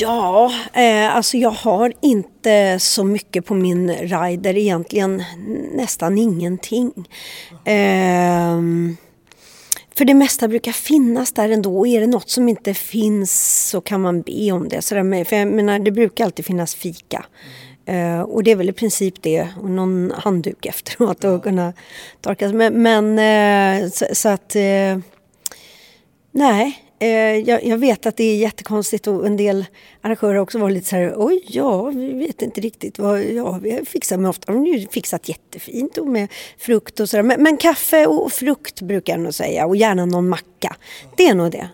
Ja, eh, alltså jag har inte så mycket på min rider egentligen. Nästan ingenting. Eh, för det mesta brukar finnas där ändå och är det något som inte finns så kan man be om det. Så där för jag menar, det brukar alltid finnas fika. Uh, och det är väl i princip det och någon handduk efteråt att kunna torka Men, men uh, så, så, att uh, nej, Eh, jag, jag, vet att det är jättekonstigt och en del arrangörer har också varit lite så här, oj ja, vi vet inte riktigt vad, ja vi har fixat, men ofta har de ju fixat jättefint och med frukt och sådär. Men, men, kaffe och frukt brukar jag nog säga och gärna någon macka. Det är nog det.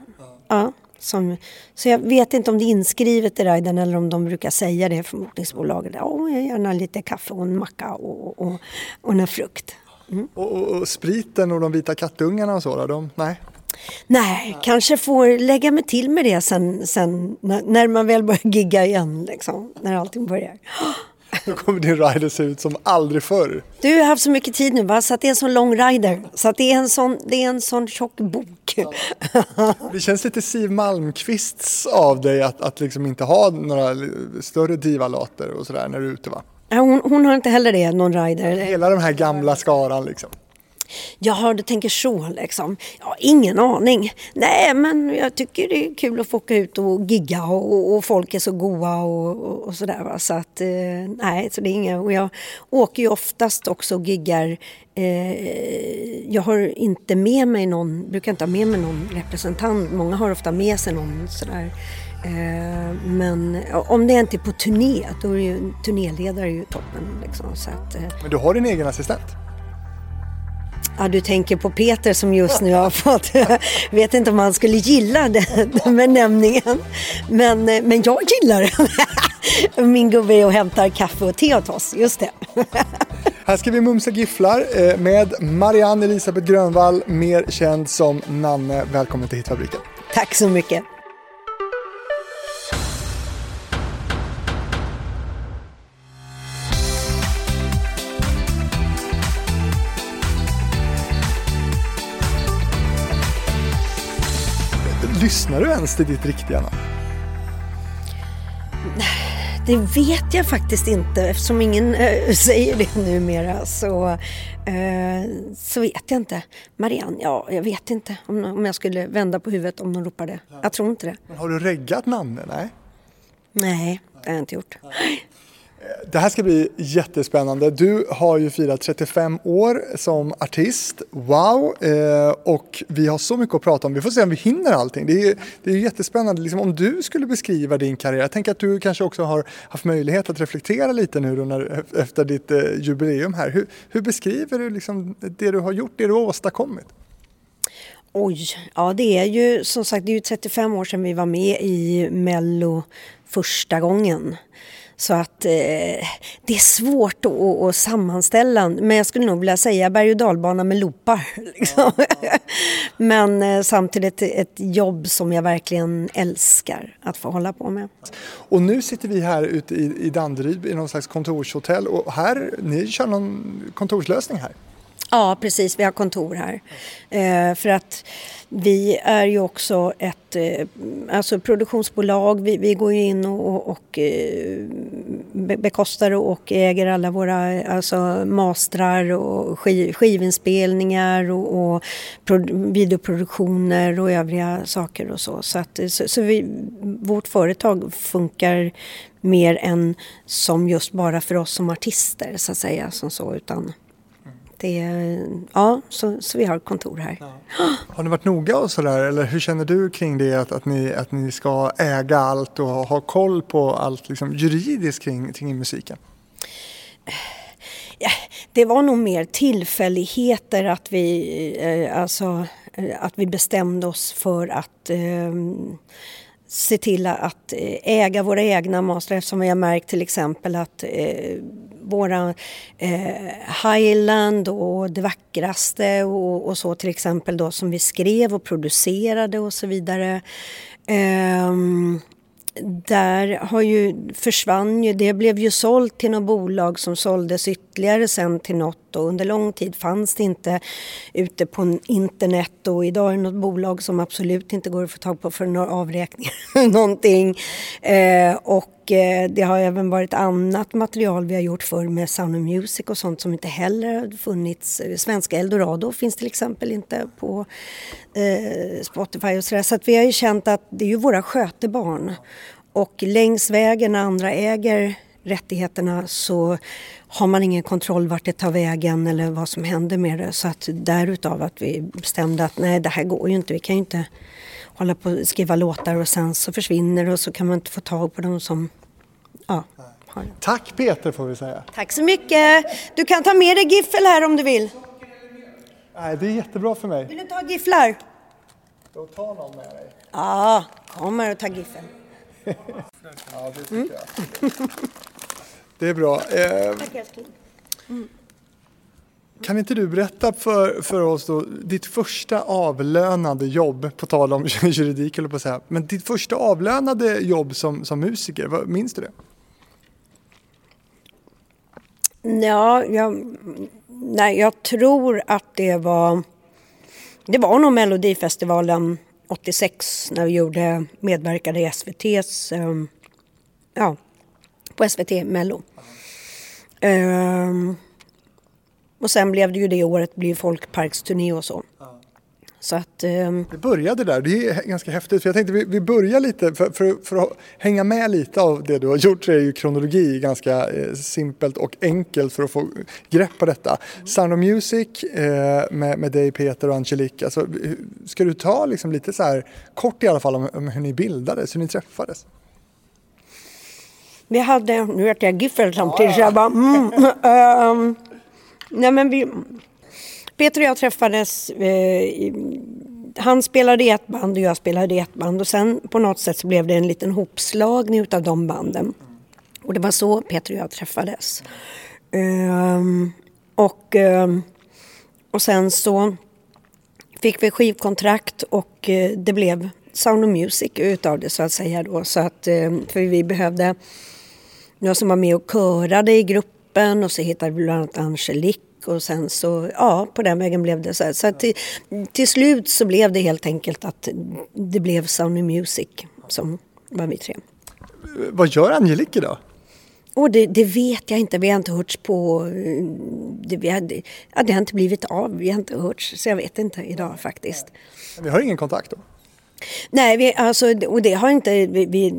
Ja. Som, så jag vet inte om det är inskrivet i riden eller om de brukar säga det från bokningsbolaget. Ja, gärna lite kaffe och en macka och, och, och en frukt. Mm. Och, och, och, spriten och de vita kattungarna och så då? De, nej? Nej, kanske får lägga mig till med det sen, sen när, när man väl börjar gigga igen. Liksom, när allting börjar. Då kommer din rider se ut som aldrig förr. Du har haft så mycket tid nu va? så att det är en sån lång rider. Så att det är en sån, det är en sån tjock bok. Ja. Det känns lite Siw Malmkvists av dig att, att liksom inte ha några större divalater och sådär när du är ute va? hon, hon har inte heller det, någon rider. Hela den här gamla skaran liksom. Jaha, du tänker så liksom. Ja, ingen aning. Nej, men jag tycker det är kul att få åka ut och gigga och, och folk är så goa och, och, och sådär. Va? Så att, eh, nej, så det är inga... Och jag åker ju oftast också och giggar. Eh, jag har inte med mig någon, brukar inte ha med mig någon representant. Många har ofta med sig någon sådär. Eh, men om det inte är på turné, då är ju turnéledare ju toppen. Liksom, så att. Eh, men du har din egen assistent? Ja, du tänker på Peter som just nu har fått, vet inte om han skulle gilla den benämningen. Men, men jag gillar det. Min gubbe är och hämtar kaffe och te åt oss, just det. Här ska vi mumsa gifflar eh, med Marianne Elisabeth Grönvall, mer känd som Nanne. Välkommen till Hitfabriken. Tack så mycket. Lyssnar du ens till ditt riktiga namn? Det vet jag faktiskt inte eftersom ingen äh, säger det numera så, äh, så vet jag inte. Marianne, ja jag vet inte om, om jag skulle vända på huvudet om de ropade. Jag tror inte det. Men har du reggat Nanne? Nej? Nej, det har jag inte gjort. Nej. Det här ska bli jättespännande. Du har ju firat 35 år som artist. Wow! Eh, och vi har så mycket att prata om. Vi får se om vi hinner allting. Det är, det är jättespännande. Liksom, om du skulle beskriva din karriär. Jag tänker att du kanske också har haft möjlighet att reflektera lite nu när, e-, efter ditt eh, jubileum här. Hur, hur beskriver du liksom det du har gjort, det du har åstadkommit? Oj, ja det är ju som sagt det är 35 år sedan vi var med i Mello första gången. Så att eh, det är svårt att, att, sammanställa, men jag skulle nog vilja säga berg och dalbana med loopar. Liksom. men eh, samtidigt ett jobb som jag verkligen älskar att få hålla på med. Och nu sitter vi här ute i, i Danderyd i någon slags kontorshotell och här, ni kör någon kontorslösning här? Ja, precis. Vi har kontor här. Eh, för att vi är ju också ett eh, alltså produktionsbolag. Vi, vi går in och, och eh, bekostar och äger alla våra alltså mastrar och skiv, skivinspelningar och, och videoproduktioner och övriga saker och så. Så, att, så, så vi, vårt företag funkar mer än som just bara för oss som artister så att säga. Som så, utan det är, ja, så, så vi har kontor här. Ja. Har ni varit noga och sådär eller hur känner du kring det att, att, ni, att ni ska äga allt och ha, koll på allt liksom, juridiskt kring, kring musiken? Ja, det var nog mer tillfälligheter att vi, eh, alltså, eh, att vi bestämde oss för att eh, se till att eh, äga våra egna mastrar eftersom vi har märkt till exempel att eh, våra eh, Highland och det vackraste och, och, så till exempel då som vi skrev och producerade och så vidare. Eh, där har ju, försvann ju, det blev ju sålt till något bolag som såldes ytterligare sen till något och under lång tid fanns det inte ute på internet och idag är det något bolag som absolut inte går att få tag på för några avräkningar någonting. Eh, och eh, det har även varit annat material vi har gjort förr med Sound of Music och sånt som inte heller har funnits. Eh, svenska Eldorado finns till exempel inte på eh, Spotify och sådär. Så att vi har ju känt att det är ju våra skötebarn och längs vägen när andra äger rättigheterna så har man ingen kontroll vart det tar vägen eller vad som händer med det. Så att därutav att vi bestämde att nej det här går ju inte, vi kan ju inte hålla på och skriva låtar och sen så försvinner och så kan man inte få tag på dem som ja, har det. Tack Peter får vi säga. Tack så mycket! Du kan ta med dig giffel här om du vill. Nej, det är jättebra för mig. Vill du ta gifflar? Då tar någon med dig. Ja, kom här och ta giffel. Ja, det tycker jag. Det är bra. Tack älskling kan inte du berätta för, för oss då, ditt första avlönade jobb, på tal om juridik eller på att säga, men ditt första avlönade jobb som, som musiker, minns du det? Ja, jag, nej, jag tror att det var... Det var nog Melodifestivalen 86 när vi gjorde, medverkade i SVTs... Ehm, ja, på SVT Mello. Um, och sen blev det ju det året blev folkparksturné och så. Så att... Um, Det började där, det är ganska häftigt. För jag tänkte vi, vi börjar lite, för, för, för att hänga med lite av det du har gjort så är ju kronologi ganska eh, simpelt och enkelt för att få grepp på detta. Sound of Music eh, med, med dig Peter och Angelique, alltså, ska du ta liksom lite så här kort i alla fall om, om hur ni bildades, hur ni träffades? Vi hade, nu vet jag giffel samtidigt så jag bara mm, ehm, Nej men vi, Peter och jag träffades, eh, i- han spelade i ett band och jag spelade i ett band och sen på något sätt så blev det en liten hopslagning utav de banden. Och det var så Peter och jag träffades. Ehm, och, ehm, och sen så fick vi skivkontrakt och eh, det blev Sound of Music utav det så att säga då. Så att, eh, för vi behövde några som var med och körade i gruppen och så hittade vi bland annat Angelique och sen så, ja, på den vägen blev det så här. Så till, till slut så blev det helt enkelt att det blev Sound Music som var vi tre. Vad gör Angelique idag? Och det, det vet jag inte, vi har inte hörts på... eh, Det, vi hade, ja, det har inte blivit av, vi har inte hörts, så jag vet inte idag faktiskt. Vi har ingen kontakt då? Nej, vi, alltså, och det har, inte, vi, vi,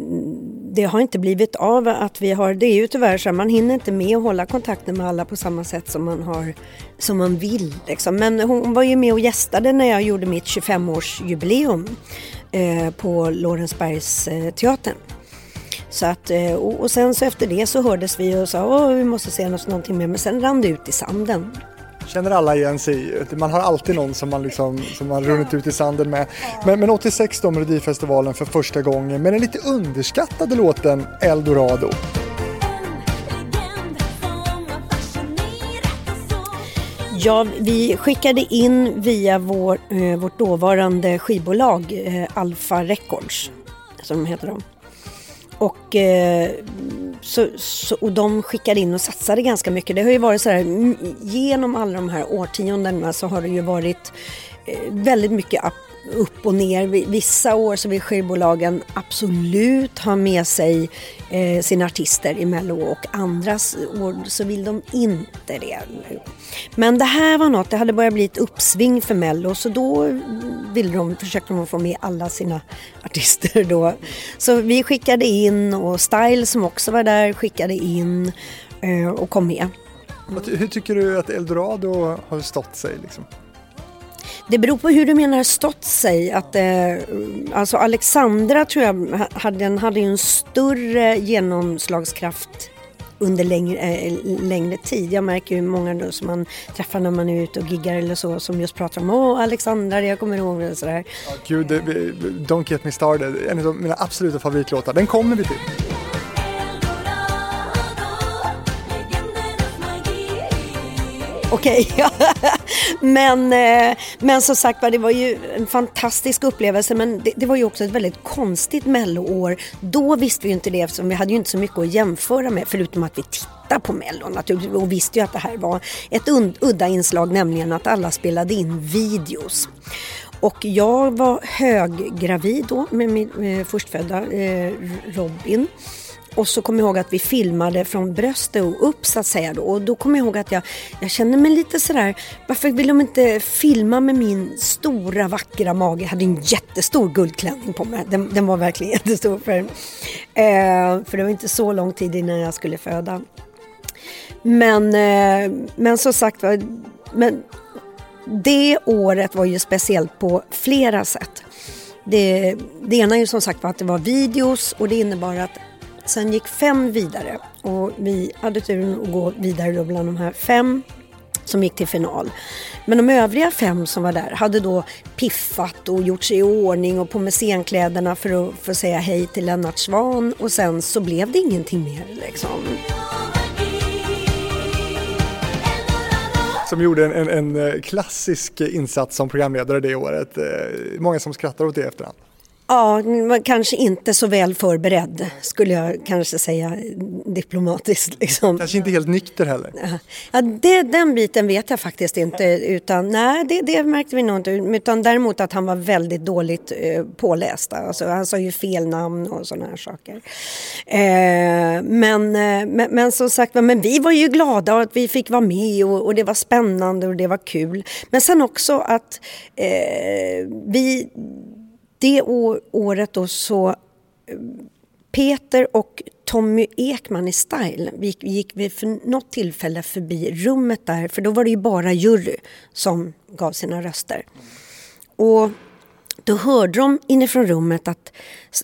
det har inte blivit av att vi har, det är ju tyvärr så man hinner inte med att hålla kontakten med alla på samma sätt som man, har, som man vill. Liksom. Men hon var ju med och gästade när jag gjorde mitt 25-årsjubileum eh, på Lorensbergs eh, teatern. Så att, eh, och, och sen så efter det så hördes vi och sa att vi måste se något, någonting mer men sen rann det ut i sanden. Känner alla igen sig i. Man har alltid någon som man, liksom, som man runnit ut i sanden med. Men, men 86 då Melodifestivalen för första gången med den lite underskattade låten Eldorado. Ja, vi skickade in via vår, eh, vårt dåvarande skivbolag eh, Alfa Records, som heter de. Och, eh, så, så, och de skickade in och satsade ganska mycket. Det har ju varit så här, genom alla de här årtiondena så har det ju varit eh, väldigt mycket upp, och ner. Vissa år så vill skivbolagen absolut ha med sig eh, sina artister i Mello och andra år så vill de inte det. Men det här var något, det hade börjat bli ett uppsving för Mello så då ville de, försökte de få med alla sina artister då. Så vi skickade in och Style som också var där skickade in eh, och kom med. Mm. Hur tycker du att Eldorado har stått sig? Liksom? Det beror på hur du menar stått sig. Att, eh, alltså Alexandra tror jag hade, den hade en större genomslagskraft under längre, äh, längre tid. Jag märker ju många då som man träffar när man är ute och giggar eller så som just pratar om Åh Alexandra, jag kommer ihåg det sådär. Ja, gud, det, Don't Get Me Started, en av mina absoluta favoritlåtar. Den kommer vi till. Okej. Okay. men, eh, men som sagt det var ju en fantastisk upplevelse men det, det, var ju också ett väldigt konstigt melloår. Då visste vi ju inte det eftersom vi hade ju inte så mycket att jämföra med förutom att vi tittade på mellon naturligtvis och visste ju att det här var ett udda inslag nämligen att alla spelade in videos. Och jag var höggravid då med min eh, förstfödda eh, Robin. Och så kommer jag ihåg att vi filmade från bröstet och upp så att säga. Då. Och då kommer jag ihåg att jag, jag kände mig lite sådär, varför vill de inte filma med min stora vackra mage? Jag hade en jättestor guldklänning på mig. Den, den var verkligen jättestor. För, eh, för det var inte så lång tid innan jag skulle föda. Men, eh, men som sagt men det året var ju speciellt på flera sätt. Det, det ena är ju som sagt var att det var videos och det innebar att sen gick fem vidare och vi hade turen att gå vidare då bland de här fem som gick till final. Men de övriga fem som var där hade då piffat och gjort sig i ordning och på med scenkläderna för att få säga hej till Lennart Svan och sen så blev det ingenting mer liksom. som gjorde en, en, en, eh, klassisk insats som programledare det året. Eh, många som skrattar åt det i efterhand. Ja, kanske inte så väl förberedd skulle jag kanske säga diplomatiskt. Liksom. Kanske inte helt nykter heller? Ja, det, den biten vet jag faktiskt inte. Utan, nej, det, det märkte vi nog inte. Utan däremot att han var väldigt dåligt eh, påläst. Alltså, han sa ju fel namn och sådana här saker. Eh, men, eh, men, men som sagt men vi var ju glada att vi fick vara med och, och det var spännande och det var kul. Men sen också att eh, vi det året då så eh, Peter och Tommy Ekman i Style vi gick, gick vi för något tillfälle förbi rummet där för då var det ju bara jury som gav sina röster. Och då hörde de inifrån rummet att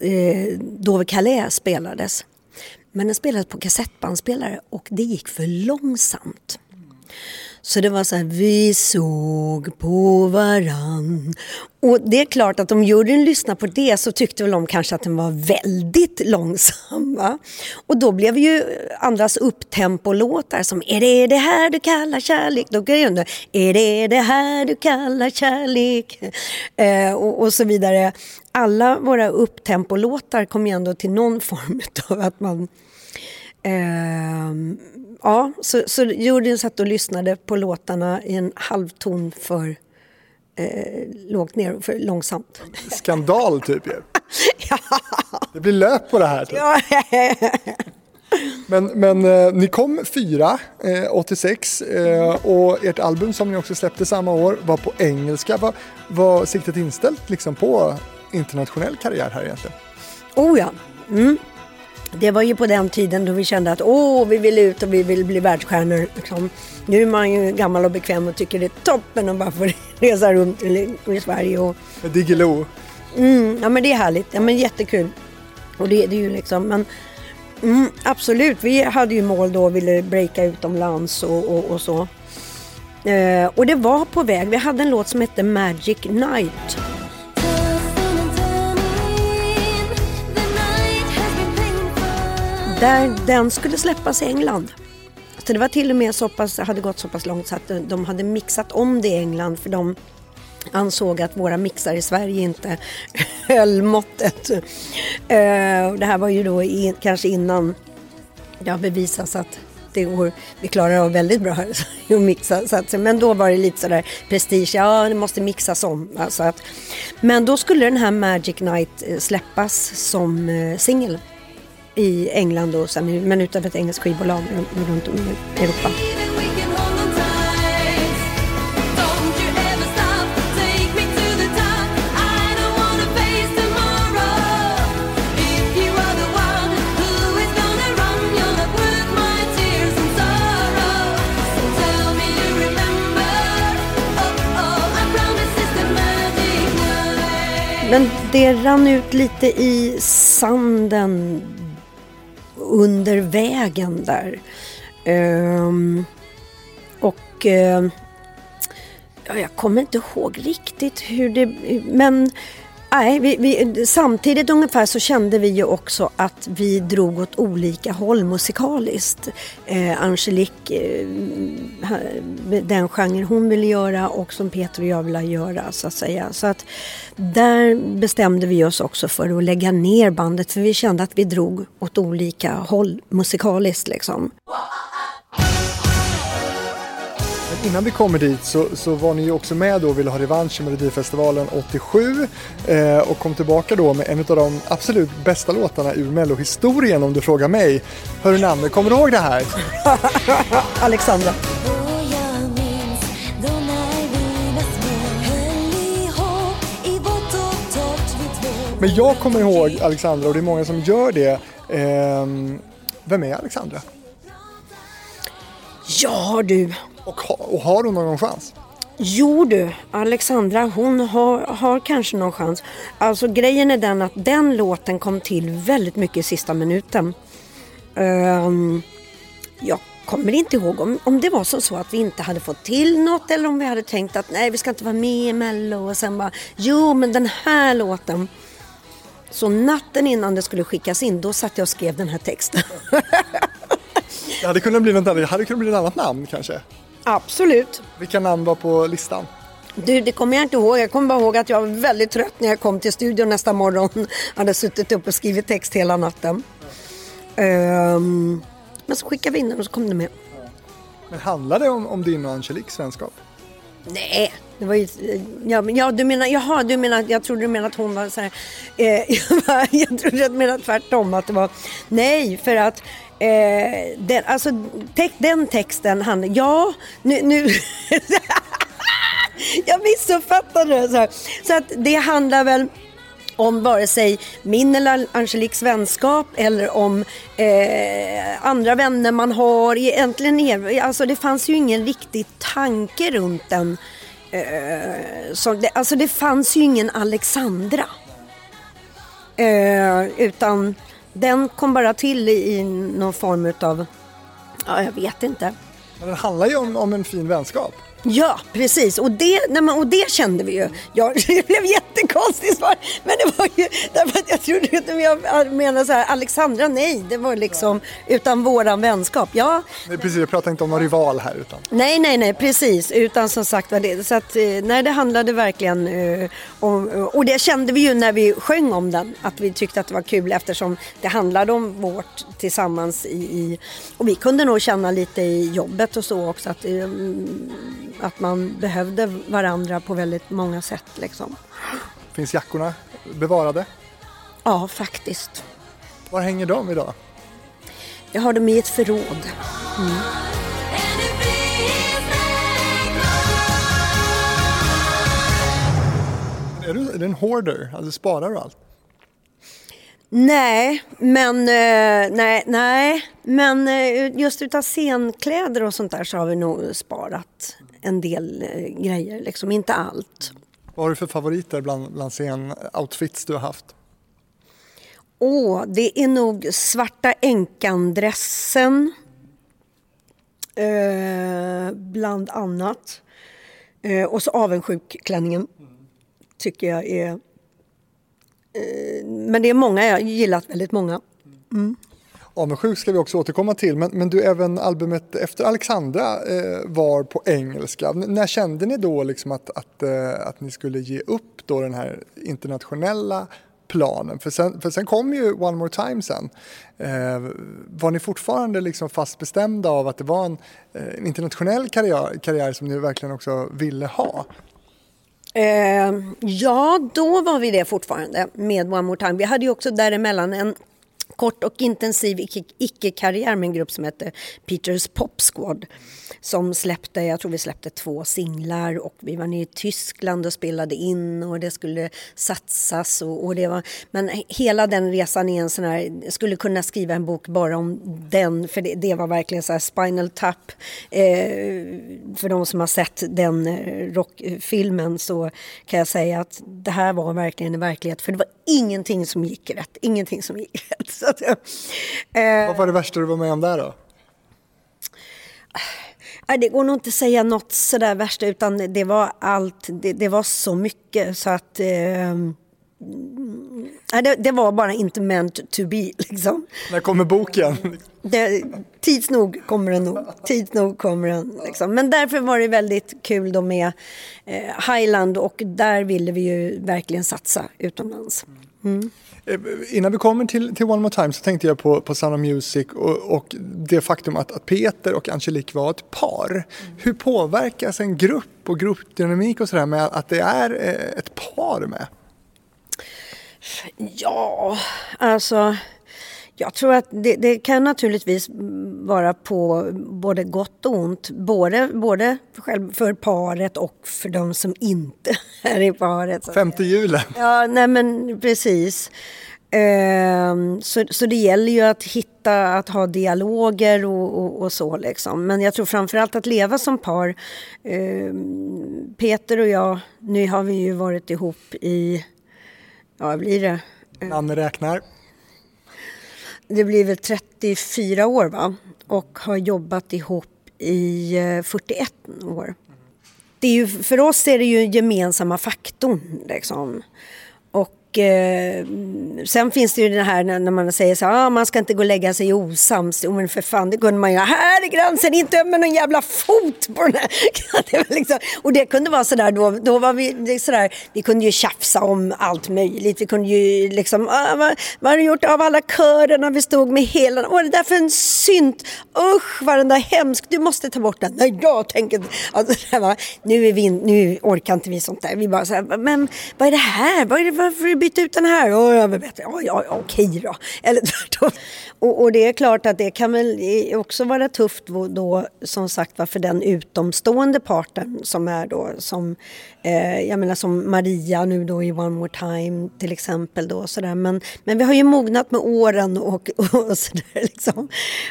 eh, Dove Calais spelades. Men den spelades på kassettbandspelare och det gick för långsamt. Så det var så här, vi såg på varann. Och det är klart att om juryn lyssnade på det så tyckte väl de kanske att den var väldigt långsam. Va? Och då blev ju andras upptempolåtar som Är det det här du kallar kärlek? Då går jag Är det det här du kallar kärlek? Eh, och, och, så vidare. Alla våra upptempolåtar kom ju ändå till någon form av att man eh, Ja, så, så juryn satt och lyssnade på låtarna i en halvton för eh, lågt ner, för långsamt. Skandal typ ju. ja. Det blir lök på det här. Typ. Ja. men men eh, ni kom fyra, eh, 86 eh, och ert album som ni också släppte samma år var på engelska. Var, var siktet inställt liksom på internationell karriär här egentligen? Oh ja. Mm. Det var ju på den tiden då vi kände att åh, vi vill ut och vi vill bli världsstjärnor. Liksom. Nu är man ju gammal och bekväm och tycker det är toppen att bara få resa runt i, Sverige. Och... Diggiloo. Mm, ja men det är härligt, ja men jättekul. Och det, det är ju liksom, men mm, absolut, vi hade ju mål då och ville breaka utomlands och, och, och så. Eh, och det var på väg, vi hade en låt som hette Magic Night. Där den skulle släppas i England. Så det var till och med så pass, hade gått så pass långt så att de hade mixat om det i England för de ansåg att våra mixar i Sverige inte höll måttet. Eh, det här var ju då kanske innan det har bevisats att det går, vi klarar av väldigt bra att mixa. Så att, men då var det lite sådär prestige, ja det måste mixas om. Alltså att, men då skulle den här Magic Night eh, släppas som eh, singel i England och sen, men utanför ett engelskt skivbolag runt om i Europa. Men det rann ut lite i sanden under vägen där. Um, och uh, ja, jag kommer inte ihåg riktigt hur det... Men Nej, vi, vi, samtidigt ungefär så kände vi ju också att vi drog åt olika håll musikaliskt. Eh, Angelique, eh, den genre hon ville göra och som Peter och jag ville göra så att säga. Så att där bestämde vi oss också för att lägga ner bandet för vi kände att vi drog åt olika håll musikaliskt liksom innan vi kommer dit så, så var ni ju också med då och ville ha revansch i Melodifestivalen 87 eh, och kom tillbaka då med en av de absolut bästa låtarna ur mellohistorien om du frågar mig. Hör namnet, kommer du ihåg det här? Alexandra. Men jag kommer ihåg Alexandra och det är många som gör det. Eh, vem är Alexandra? Ja du, och, och har hon någon chans? Jo du, Alexandra hon har, har kanske någon chans. Alltså grejen är den att den låten kom till väldigt mycket i sista minuten. Um, jag kommer inte ihåg om, om det var så, så att vi inte hade fått till något eller om vi hade tänkt att nej vi ska inte vara med i Mello och sen bara jo men den här låten. Så natten innan det skulle skickas in då satt jag och skrev den här texten. det hade kunnat bli annat, det hade kunnat bli ett annat namn kanske? Absolut. Vilka namn var på listan? Du, det kommer jag inte ihåg. Jag kommer bara ihåg att jag var väldigt trött när jag kom till studion nästa morgon. Jag hade suttit upp och skrivit text hela natten. Um, men så skickade vi in den och så kom det med. Men handlade det om, om din och Angeliques vänskap? Nej, det var ju... Ja, ja du menar... Jaha, du menar... Jag trodde du menade att hon var så här... Eh, jag trodde du menade tvärtom. Att det var... Nej, för att Eh, den, alltså, te den texten handlar... Ja, nu... nu jag missuppfattade det. Så, så att det handlar väl om vare sig min eller Angeliques vänskap eller om eh, andra vänner man har. Egentligen, alltså det fanns ju ingen riktig tanke runt den. Eh, så det, alltså det fanns ju ingen Alexandra. Eh, utan den kom bara till i någon form utav, ja jag vet inte. Men den handlar ju om, om en fin vänskap. Ja, precis. Och det, nej, men, och det kände vi ju. Ja, det blev jättekonstigt svar. Men det var ju därför att jag trodde att jag menade så här, Alexandra, nej, det var liksom utan våran vänskap. Ja. Nej, precis, jag pratar inte om någon rival här. Utan. Nej, nej, nej, precis. Utan som sagt var det. Så att, eh, nej, det handlade verkligen uh, om, och det kände vi ju när vi sjöng om den, att vi tyckte att det var kul eftersom det handlade om vårt tillsammans i, i och vi kunde nog känna lite i jobbet och så också att um, att man behövde varandra på väldigt många sätt. Liksom. Finns jackorna bevarade? Ja, faktiskt. Var hänger de idag? Jag har dem i ett förråd. Mm. Är du, är du en hoarder? Alltså sparar du allt? Nej, men, eh, nej, nej. men eh, just utav scenkläder och sånt där så har vi nog sparat en del eh, grejer, liksom inte allt. Vad har du för favoriter bland, bland scen-outfits du har haft? Åh, det är nog svarta änkan-dressen. Eh, bland annat. Eh, och så avundsjuk-klänningen. Tycker jag är... Eh, men det är många, jag har gillat väldigt många. Mm. Avundsjuk ska vi också återkomma till, men, men du, även albumet efter Alexandra eh, var på engelska. N när kände ni då liksom att, att, eh, att ni skulle ge upp då den här internationella planen? För sen, för sen kom ju One More Time sen. Eh, var ni fortfarande liksom fast bestämda av att det var en, eh, en internationell karriär, karriär som ni verkligen också ville ha? Eh, ja, då var vi det fortfarande med One More Time. Vi hade ju också däremellan en kort och intensiv icke-karriär med en grupp som hette Peters Pop Squad som släppte, jag tror vi släppte två singlar och vi var nere i Tyskland och spelade in och det skulle satsas och, och det var, men hela den resan är en sån här, jag skulle kunna skriva en bok bara om den för det, det var verkligen så här Spinal Tap. Eh, för de som har sett den eh, rockfilmen så kan jag säga att det här var verkligen en verklighet för det var ingenting som gick rätt, ingenting som gick rätt. Så att, eh, Vad var det värsta du var med om där då? Det går nog inte att säga något sådär värsta utan det var allt, det, det var så mycket så att eh, det, det, var bara inte meant to be. Liksom. När kommer boken? Det, tids nog kommer den nog. Tids nog kommer den. Liksom. Men därför var det väldigt kul då med eh, Highland och där ville vi ju verkligen satsa utomlands. Mm. Eh, innan vi kommer till, till One More Time så tänkte jag på, på Sound of Music och, och det faktum att, att, Peter och Angelique var ett par. Mm. Hur påverkas en grupp och gruppdynamik och sådär med att det är eh, ett par med? Ja, alltså jag tror att det, det, kan naturligtvis vara på både gott och ont. Både, både för paret och för de som inte är i paret. Femte julen. Ja, nej men precis. Ehm, så, så det gäller ju att hitta, att ha dialoger och, och, och, så liksom. Men jag tror framförallt att leva som par. Ehm, Peter och jag, nu har vi ju varit ihop i, ja blir det? Namn räknar det blir väl 34 år va? Och har jobbat ihop i eh, 41 år. Det är ju, för oss är det ju gemensamma faktorn liksom. Och eh, sen finns det ju det här när man säger så här, ah, man ska inte gå och lägga sig osams. Jo men för fan, det kunde man ju, här är gränsen, inte med någon jävla fot på den här. det liksom, och det kunde vara sådär då, då var vi sådär, vi kunde ju tjafsa om allt möjligt. Vi kunde ju liksom, ah, vad, vad har du gjort av alla körerna vi stod med hela, vad är det där för en synt? Usch vad den där hemsk, du måste ta bort den. Nej, jag tänker, alltså, nu, är vi, nu orkar inte vi sånt där. Vi bara såhär, men vad är det här? Vad är det, varför byta ut den här? Oh, jag bättre. Ja, ja, okej då. Eller tvärtom. Och, och, det är klart att det kan väl också vara tufft då, som sagt var för den utomstående parten som är då som, eh, jag menar som Maria nu då i One More Time till exempel då sådär. Men, men vi har ju mognat med åren och, och sådär liksom.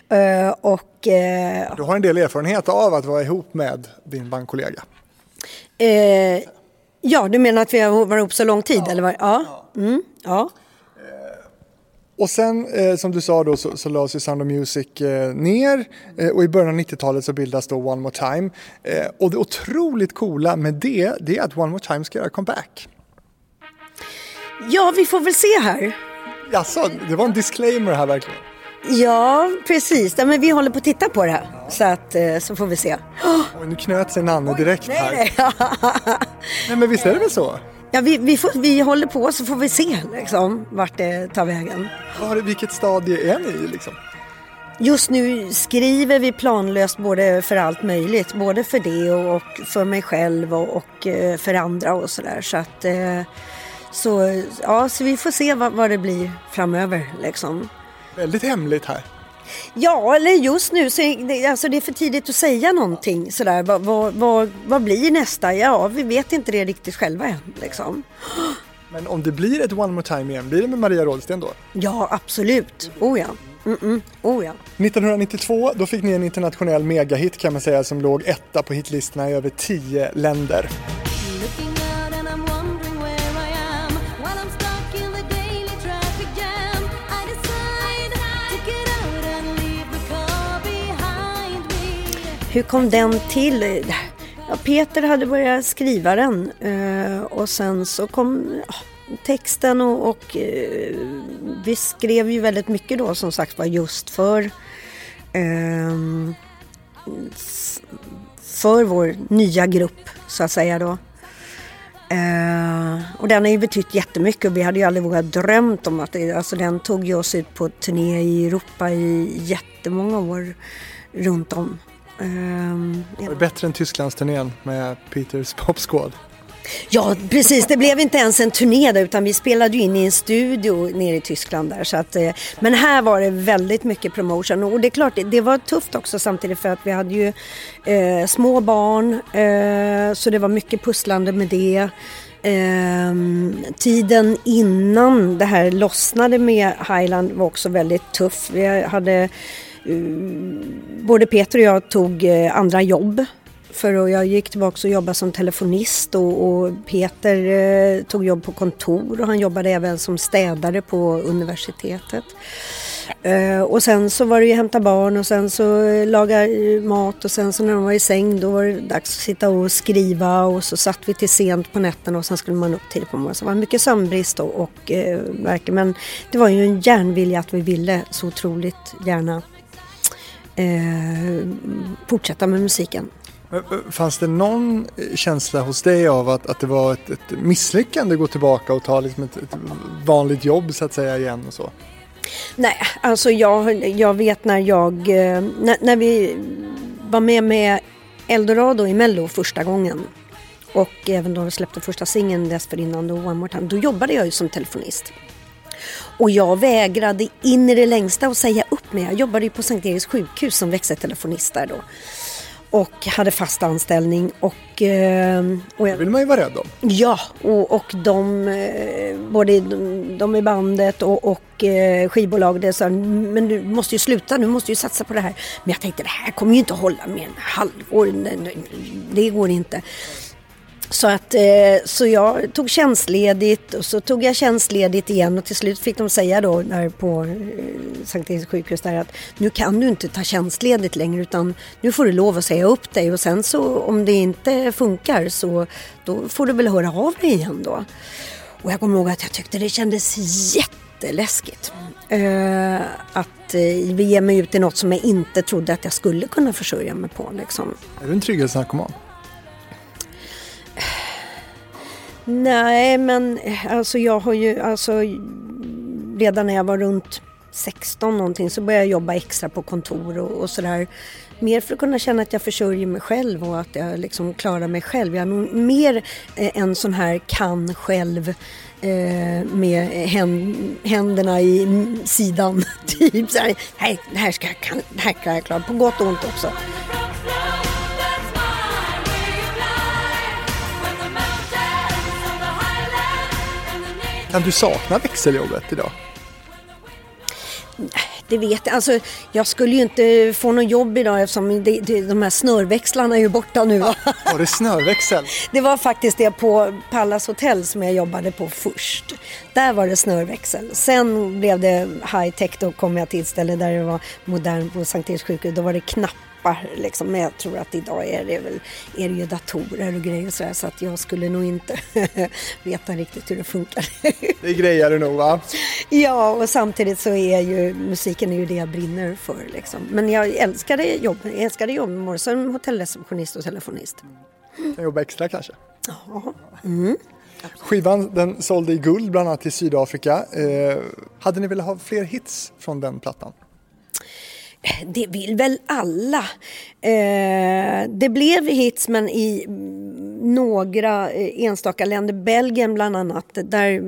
Eh, och, eh, du har en del erfarenhet av att vara ihop med din bankkollega? Eh, ja, du menar att vi har varit ihop så lång tid? Ja. Eller vad? ja. Mm, ja. Och sen eh, som du sa då så, så lades ju Sound of Music eh, ner eh, och i början av 90-talet så bildas då One More Time. Eh, och det otroligt coola med det, det är att One More Time ska göra comeback. Ja, vi får väl se här. Jaså, det var en disclaimer här verkligen. Ja, precis. Ja, men vi håller på att titta på det här. Så, att, eh, så får vi se. Oh! nu knöt sig Nanne direkt Oj, nej, här. Nej. nej, men visst är det väl så? Ja, vi, vi, får, vi håller på så får vi se liksom, vart det tar vägen. Var, vilket stadie är ni i? Liksom? Just nu skriver vi planlöst både för allt möjligt. Både för det och, och för mig själv och, och eh, för andra och sådär. Så att eh, så, ja, så vi får se vad, vad det blir framöver liksom. Väldigt hemligt här. Ja, eller just nu så är det, alltså det är för tidigt att säga någonting sådär. Vad, vad, vad, vad blir nästa? Ja, vi vet inte det riktigt själva än. Liksom. Men om det blir ett One More Time igen, blir det med Maria Rådsten då? Ja, absolut. Oh ja. Mm -mm. Oh, ja. 1992 då fick ni en internationell megahit kan man säga som låg etta på hitlistorna i över tio länder. Hur kom den till? Ja, Peter hade börjat skriva den eh, och sen så kom ja, texten och, och eh, vi skrev ju väldigt mycket då som sagt var just för eh, för vår nya grupp så att säga då. Uh, och den har ju betytt jättemycket och vi hade ju aldrig vågat drömt om att det, alltså den tog ju oss ut på turné i Europa i jättemånga år runt om. Um, ja. Var det bättre än Tysklandsturnén med Peters Popsquad? Ja, precis. Det blev inte ens en turné där, utan vi spelade ju in i en studio nere i Tyskland där. Så att, eh, men här var det väldigt mycket promotion och det är klart, det, var tufft också samtidigt för att vi hade ju eh, små barn eh, så det var mycket pusslande med det. Eh, tiden innan det här lossnade med Highland var också väldigt tuff. Vi hade Eh, både Peter och jag tog eh, andra jobb. För jag gick tillbaka och jobbade som telefonist och, och Peter eh, tog jobb på kontor och han jobbade även som städare på universitetet. Eh, och sen så var det ju hämta barn och sen så eh, laga mat och sen så när de var i säng då var det dags att sitta och skriva och så satt vi till sent på nätterna och sen skulle man upp tidigt på morgonen. Så det var mycket sömnbrist och, och eh, verkligen. Men det var ju en järnvilja att vi ville så otroligt gärna eh, fortsätta med musiken. Fanns det någon känsla hos dig av att, att det var ett, ett misslyckande att gå tillbaka och ta liksom ett, ett vanligt jobb så att säga igen och så? Nej, alltså jag, jag vet när jag, eh, när, när vi var med med Eldorado i Mello första gången och även då vi släppte första singeln dessförinnan då One More Time, då jobbade jag ju som telefonist. Och jag vägrade in i det längsta att säga upp mig. Jag jobbade ju på Sankt Eriks sjukhus som växeltelefonist där då och hade fast anställning. Och, eh, och jag, det vill man ju vara rädd om. Ja, och, och de, eh, både de i bandet och, och eh, skivbolaget sa men du måste ju sluta, du måste ju satsa på det här. Men jag tänkte det här kommer ju inte att hålla mer än halvår, det går inte. Så, att, eh, så jag tog tjänstledigt och så tog jag tjänstledigt igen och till slut fick de säga då där på eh, Sankt Eriks sjukhus där att nu kan du inte ta tjänstledigt längre utan nu får du lov att säga upp dig och sen så om det inte funkar så då får du väl höra av dig igen då. Och jag kommer ihåg att jag tyckte det kändes jätteläskigt. Eh, att eh, ge mig ut i något som jag inte trodde att jag skulle kunna försörja mig på. Liksom. Är du en trygghetsnarkoman? Nej, men eh, alltså jag har ju alltså redan när jag var runt 16 någonting så började jag jobba extra på kontor och, och sådär. Mer för att kunna känna att jag försörjer mig själv och att jag liksom klarar mig själv. Jag är nog mer eh, en sån här kan själv eh, med händerna i sidan. typ så här, det här ska jag, kan, det här kan jag klara, på gott och ont också. Kan du sakna växeljobbet idag? Det vet jag. Alltså, jag skulle ju inte få något jobb idag eftersom det, det, de här snörväxlarna är ju borta nu. Var det snörväxel? Det var faktiskt det på Pallas hotell som jag jobbade på först. Där var det snörväxel. Sen blev det high tech. Då kom jag till ett ställe där det var modernt på Sankt Eriks sjukhus. Då var det knapp appar liksom. Men jag tror att idag är det väl är det ju datorer och grejer och sådär så att jag skulle nog inte veta riktigt hur det funkar. det grejar du nog va? Ja och samtidigt så är ju musiken är ju det jag brinner för liksom. Men jag älskade jobb, jag älskade jobb både som hotellreceptionist och telefonist. Kan jobba extra kanske? Ja. Mm. Skivan den sålde i guld bland annat i Sydafrika. Eh, hade ni velat ha fler hits från den plattan? Det vill väl alla. Eh, det blev hits men i några eh, enstaka länder, Belgien bland annat, där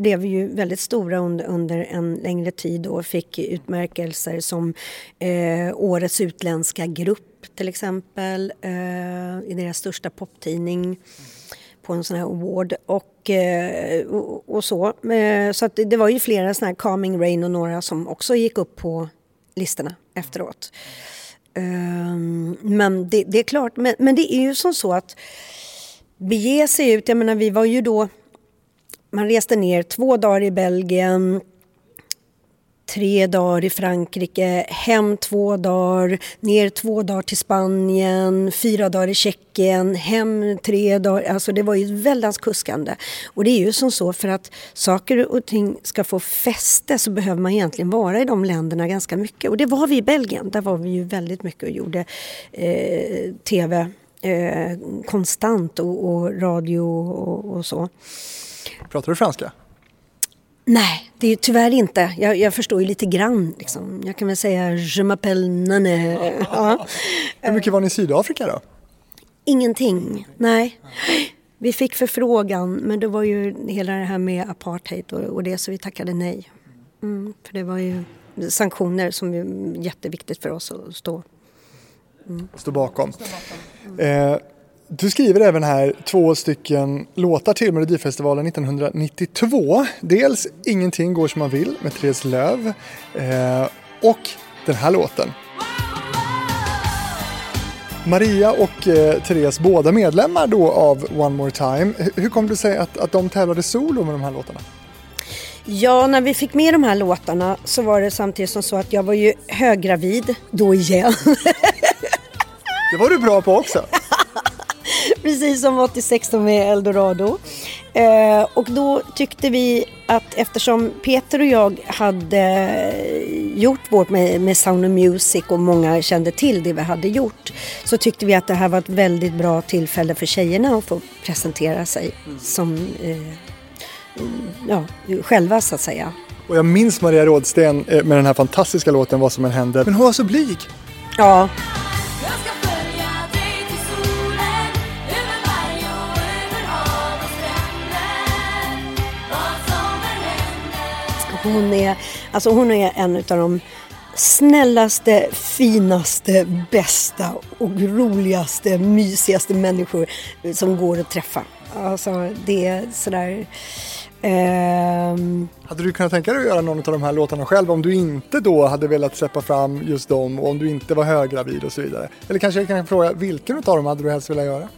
blev vi ju väldigt stora under, under en längre tid och fick utmärkelser som eh, Årets utländska grupp till exempel eh, i deras största poptidning på en sån här award och, eh, och, och så. Eh, så det var ju flera såna här Calming Rain och några som också gick upp på listorna efteråt. Um, men det, det, är klart, men, men, det är ju som så att bege sig ut, jag menar vi var ju då, man reste ner två dagar i Belgien, tre dagar i Frankrike, hem två dagar, ner två dagar till Spanien, fyra dagar i Tjeckien, hem tre dagar. Alltså det var ju ett väldans kuskande. Och det är ju som så för att saker och ting ska få fäste så behöver man egentligen vara i de länderna ganska mycket. Och det var vi i Belgien. Där var vi ju väldigt mycket och gjorde eh, tv eh, konstant och, och radio och, och så. Pratar du franska? Nej, det är tyvärr inte. Jag, jag, förstår ju lite grann. Liksom. Jag kan väl säga je m'appelle Nane. Ja. Hur mycket var ni i Sydafrika då? Ingenting, nej. Vi fick förfrågan men det var ju hela det här med apartheid och, och det så vi tackade nej. Mm, för det var ju sanktioner som är jätteviktigt för oss att stå. Mm. Stå bakom. Stå bakom. Mm. Eh, du skriver även här två stycken låtar till Melodifestivalen 1992. Dels Ingenting går som man vill med Therese Löv eh, och den här låten. Maria och eh, Therese, båda medlemmar då av One More Time. Hur kom det sig att, att de tävlade solo med de här låtarna? Ja, när vi fick med de här låtarna så var det samtidigt som så att jag var ju höggravid då igen. Det var du bra på också. Precis som 86 med Eldorado. Eh, och då tyckte vi att eftersom Peter och jag hade gjort vårt med, med Sound of Music och många kände till det vi hade gjort så tyckte vi att det här var ett väldigt bra tillfälle för tjejerna att få presentera sig mm. som eh, ja, själva så att säga. Och jag minns Maria Rådsten eh, med den här fantastiska låten Vad som än händer. Men hon var så blyg. Ja. Hon är, alltså hon är en av de snällaste, finaste, bästa och roligaste, mysigaste människor som går att träffa. Alltså det är sådär... Um... Hade du kunnat tänka dig att göra någon av de här låtarna själv om du inte då hade velat släppa fram just dem och om du inte var höggravid och så vidare? Eller kanske jag kan fråga, vilken av dem hade du helst velat göra?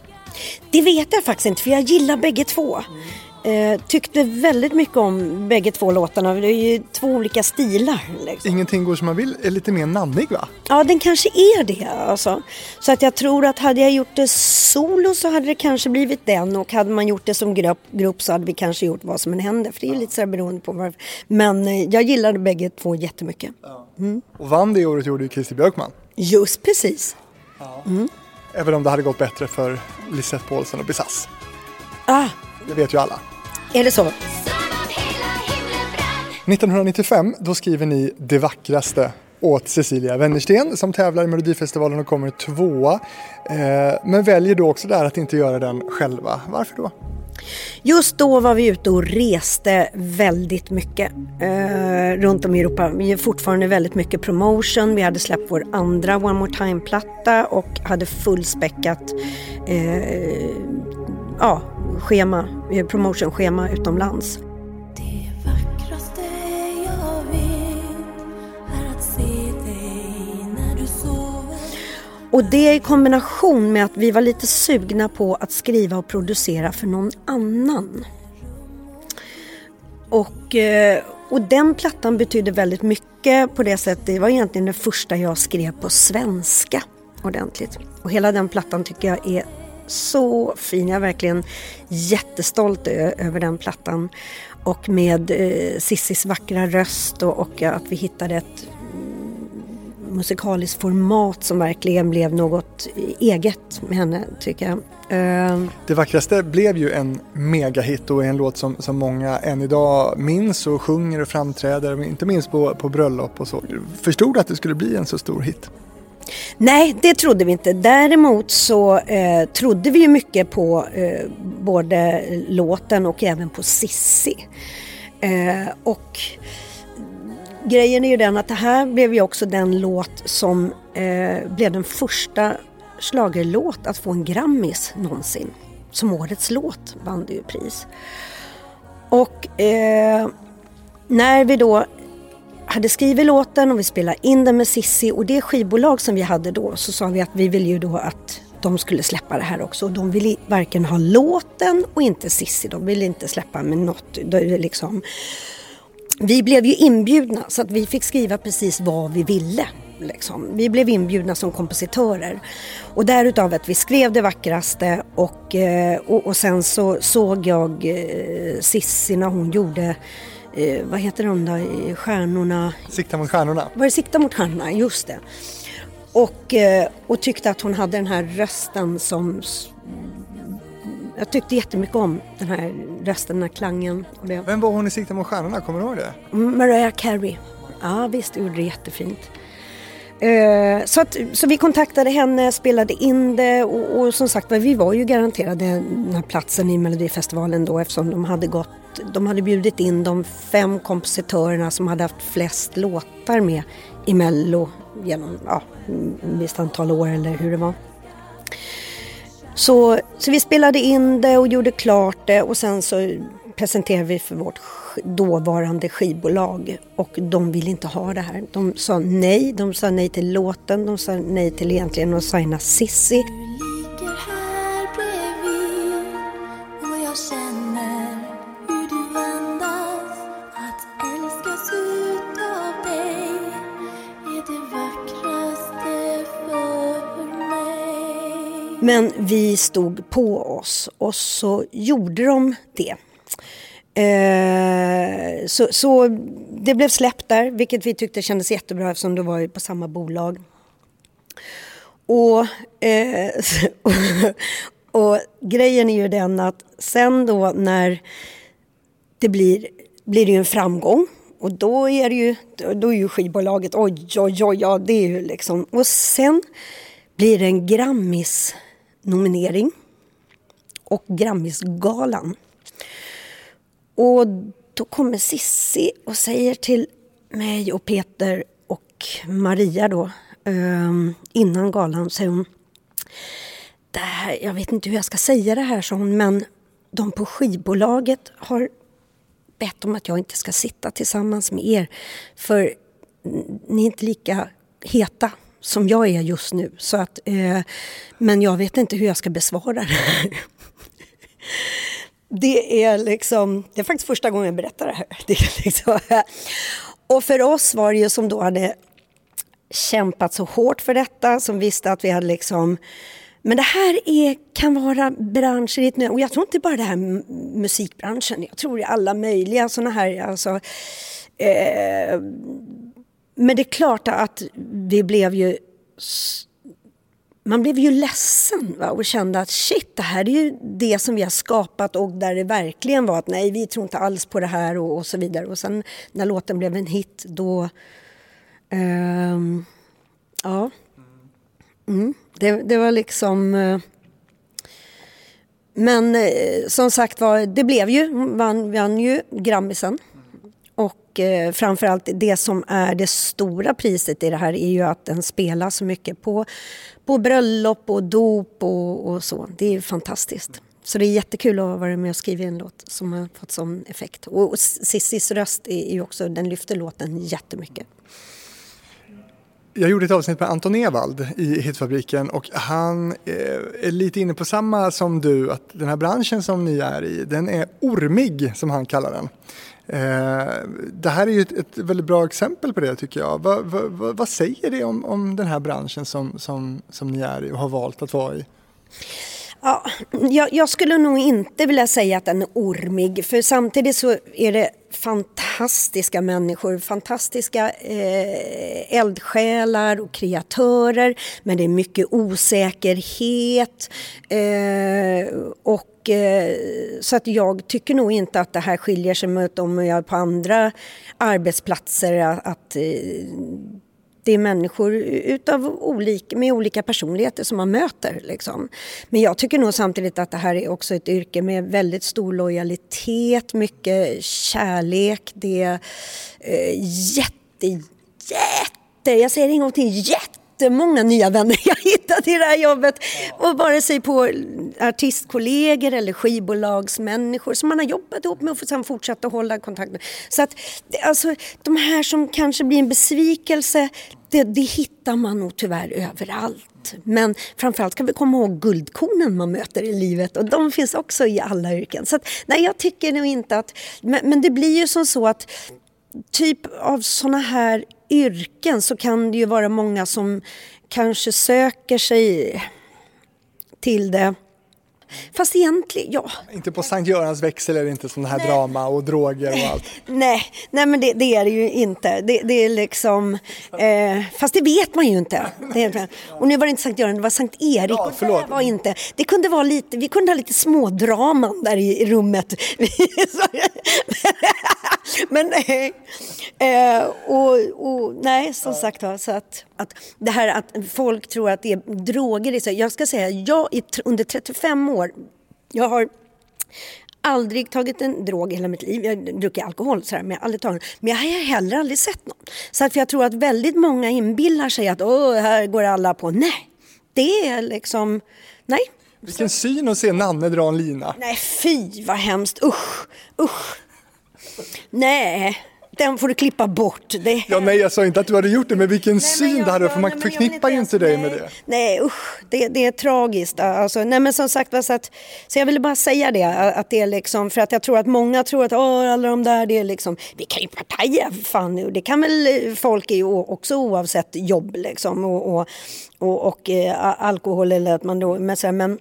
Det vet jag faktiskt inte för jag gillar bägge två. Mm. Eh, tyckte väldigt mycket om bägge två låtarna. Det är ju två olika stilar. Liksom. Ingenting går som man vill är lite mer namnig va? Ja, den kanske är det. Alltså. Så att jag tror att hade jag gjort det solo så hade det kanske blivit den och hade man gjort det som grupp, grupp så hade vi kanske gjort vad som än händer. För det är ju lite så här beroende på varför. Men eh, jag gillade bägge två jättemycket. Mm. Och vann det året gjorde ju Christer Björkman. Just precis. Ja. Mm. Även om det hade gått bättre för Lisette Paulsen och Bisas. Ah. Det vet ju alla. Är det så? 1995 då skriver ni Det vackraste åt Cecilia Wennersten som tävlar i Melodifestivalen och kommer tvåa. Eh, men väljer då också där att inte göra den själva. Varför då? Just då var vi ute och reste väldigt mycket eh, runt om i Europa. Vi är fortfarande väldigt mycket promotion. Vi hade släppt vår andra One More Time-platta och hade fullspäckat eh, ja, schema, eh, promotionschema utomlands. Och det i kombination med att vi var lite sugna på att skriva och producera för någon annan. Och, eh, och den plattan betydde väldigt mycket på det sättet. Det var egentligen den första jag skrev på svenska ordentligt. Och hela den plattan tycker jag är så fin. Jag är verkligen jättestolt över den plattan. Och med eh, Sissis vackra röst och, och att vi hittade ett mm, musikaliskt format som verkligen blev något eget med henne tycker jag. Ehm. Det vackraste blev ju en megahit och en låt som, som många än idag minns och sjunger och framträder, inte minst på, på bröllop och så. Förstod du att det skulle bli en så stor hit? Nej, det trodde vi inte. Däremot så eh, trodde vi ju mycket på eh, både låten och även på Sissi. Eh, och grejen är ju den att det här blev ju också den låt som eh, blev den första slagerlåt att få en Grammis någonsin. Som årets låt vann det ju pris. Och eh, när vi då hade skrivit låten och vi spelade in den med Sissi och det skivbolag som vi hade då så sa vi att vi ville ju då att de skulle släppa det här också. och De ville varken ha låten och inte Sissi. De ville inte släppa med något. Liksom. Vi blev ju inbjudna så att vi fick skriva precis vad vi ville. Liksom. Vi blev inbjudna som kompositörer. Och därutav att vi skrev det vackraste och, eh, och, och sen så såg jag eh, Sissi när hon gjorde eh, vad heter de då, stjärnorna? Sikta mot stjärnorna. Var det Sikta mot stjärnorna, just det. Och, eh, och tyckte att hon hade den här rösten som jag tyckte jättemycket om den här rösten, den här klangen. Och det. Vem var hon i Sikta mot stjärnorna, kommer du ihåg det? Mariah Carey. Ja visst, gjorde det jättefint. Eh, så, att, så vi kontaktade henne, spelade in det och, och, som sagt vi var ju garanterade den här platsen i Melodifestivalen då eftersom de hade gått de hade bjudit in de fem kompositörerna som hade haft flest låtar med i Mello genom ja, ett visst antal år eller hur det var. Så, så vi spelade in det och gjorde klart det och sen så presenterade vi för vårt dåvarande skivbolag och de ville inte ha det här. De sa nej, de sa nej till låten, de sa nej till egentligen att signa Sissi. Men vi stod på oss och så gjorde de det. Eh, så, så, det blev släppt där, vilket vi tyckte kändes jättebra eftersom det var på samma bolag. Och, eh, och, grejen är ju den att sen då när det blir, blir det ju en framgång och då är det ju, då är ju skivbolaget oj, oj, oj, ja det är ju liksom. Och sen blir det en Grammis nominering och Grammisgalan. Och då kommer Sissi och säger till mig och Peter och Maria då ehm, innan galan säger hon det här, jag vet inte hur jag ska säga det här, sa hon, men de på skivbolaget har bett om att jag inte ska sitta tillsammans med er för ni är inte lika heta som jag är just nu. Så att, eh, men jag vet inte hur jag ska besvara det här. det är liksom, det är faktiskt första gången jag berättar det här. Det är liksom, och för oss var det ju som då hade kämpat så hårt för detta, som visste att vi hade liksom men det här är, kan vara branscher, och jag tror inte bara det här musikbranschen, jag tror i alla möjliga sådana här, alltså, eh, men det är klart att vi blev ju man blev ju ledsen va? och kände att shit, det här är ju det som vi har skapat och där det verkligen var att nej, vi tror inte alls på det här och, och så vidare. Och sen när låten blev en hit då, um, ja, mm, det, det, var liksom uh, men eh, som sagt var, det blev ju, vann, vann ju Grammisen. Och eh, framförallt det som är det stora priset i det här är ju att den spelas så mycket på, på bröllop och dop och, och så. Det är fantastiskt. Så det är jättekul att vara med och skriva en låt som har fått sån effekt. Och Cissis röst är ju också, den lyfter låten jättemycket. Jag gjorde ett avsnitt med Anton Ewald i Hitfabriken och han eh, är lite inne på samma som du, att den här branschen som ni är i, den är ormig som han kallar den. Eh, det här är ju ett, ett, väldigt bra exempel på det tycker jag. Va, va, va, vad säger det om, om den här branschen som, som, som ni är i och har valt att vara i? Ja, jag, jag, skulle nog inte vilja säga att den är ormig för samtidigt så är det fantastiska människor, fantastiska eh, eldsjälar och kreatörer men det är mycket osäkerhet eh, och eh, så att jag tycker nog inte att det här skiljer sig mot om jag är på andra arbetsplatser att eh, det är människor utav olika, med olika personligheter som man möter. Liksom. Men jag tycker nog samtidigt att det här är också ett yrke med väldigt stor lojalitet, mycket kärlek. Det är eh, jätte, jätte, jag säger en gång till, jättemånga nya vänner jag hittat i det här jobbet. Och vare sig på artistkollegor eller skivbolagsmänniskor som man har jobbat ihop med och sen fortsatt att hålla kontakt med. Så att alltså, de här som kanske blir en besvikelse, det, det hittar man nog tyvärr överallt. Men framförallt ska vi komma ihåg guldkornen man möter i livet och de finns också i alla yrken. Så att, nej, jag tycker nog inte att... Men, men det blir ju som så att typ av såna här yrken så kan det ju vara många som kanske söker sig till det Fast egentligen, ja. Inte på Sankt Görans växel är det inte sån här nej. drama och droger och allt. Nej, nej men det, det är det ju inte. Det, det är liksom, eh, fast det vet man ju inte. Det, och nu var det inte Sankt Göran, det var Sankt Erik. Ja, förlåt. Det var inte, det kunde vara lite, vi kunde ha lite smådraman där i, i rummet. men nej. Eh, och, och, nej, som sagt var, så att, att det här att folk tror att det är droger. Jag ska säga, jag under 35 år, jag har aldrig tagit en drog i hela mitt liv. Jag druckit alkohol sådär, men jag har aldrig tagit Men jag har heller aldrig sett någon. Så att jag tror att väldigt många inbillar sig att Åh, här går alla på. Nej, det är liksom, nej. Vilken syn att se Nanne dra en lina. Nej, fy vad hemskt. Usch, usch. Nej, den får du klippa bort. Det... Ja, nej, jag sa inte att du hade gjort det, men vilken nej, syn jag, det hade, för man nej, förknippar ju inte dig med det. Nej, usch, det, det är tragiskt. Alltså, nej, men som sagt, så, att, så jag ville bara säga det, att det är liksom, för att jag tror att många tror att Åh, alla de där, det är liksom, vi kan ju partaja, fan, det kan väl folk också oavsett jobb liksom, och, och, och, och eh, alkohol eller att man då, men, så här, men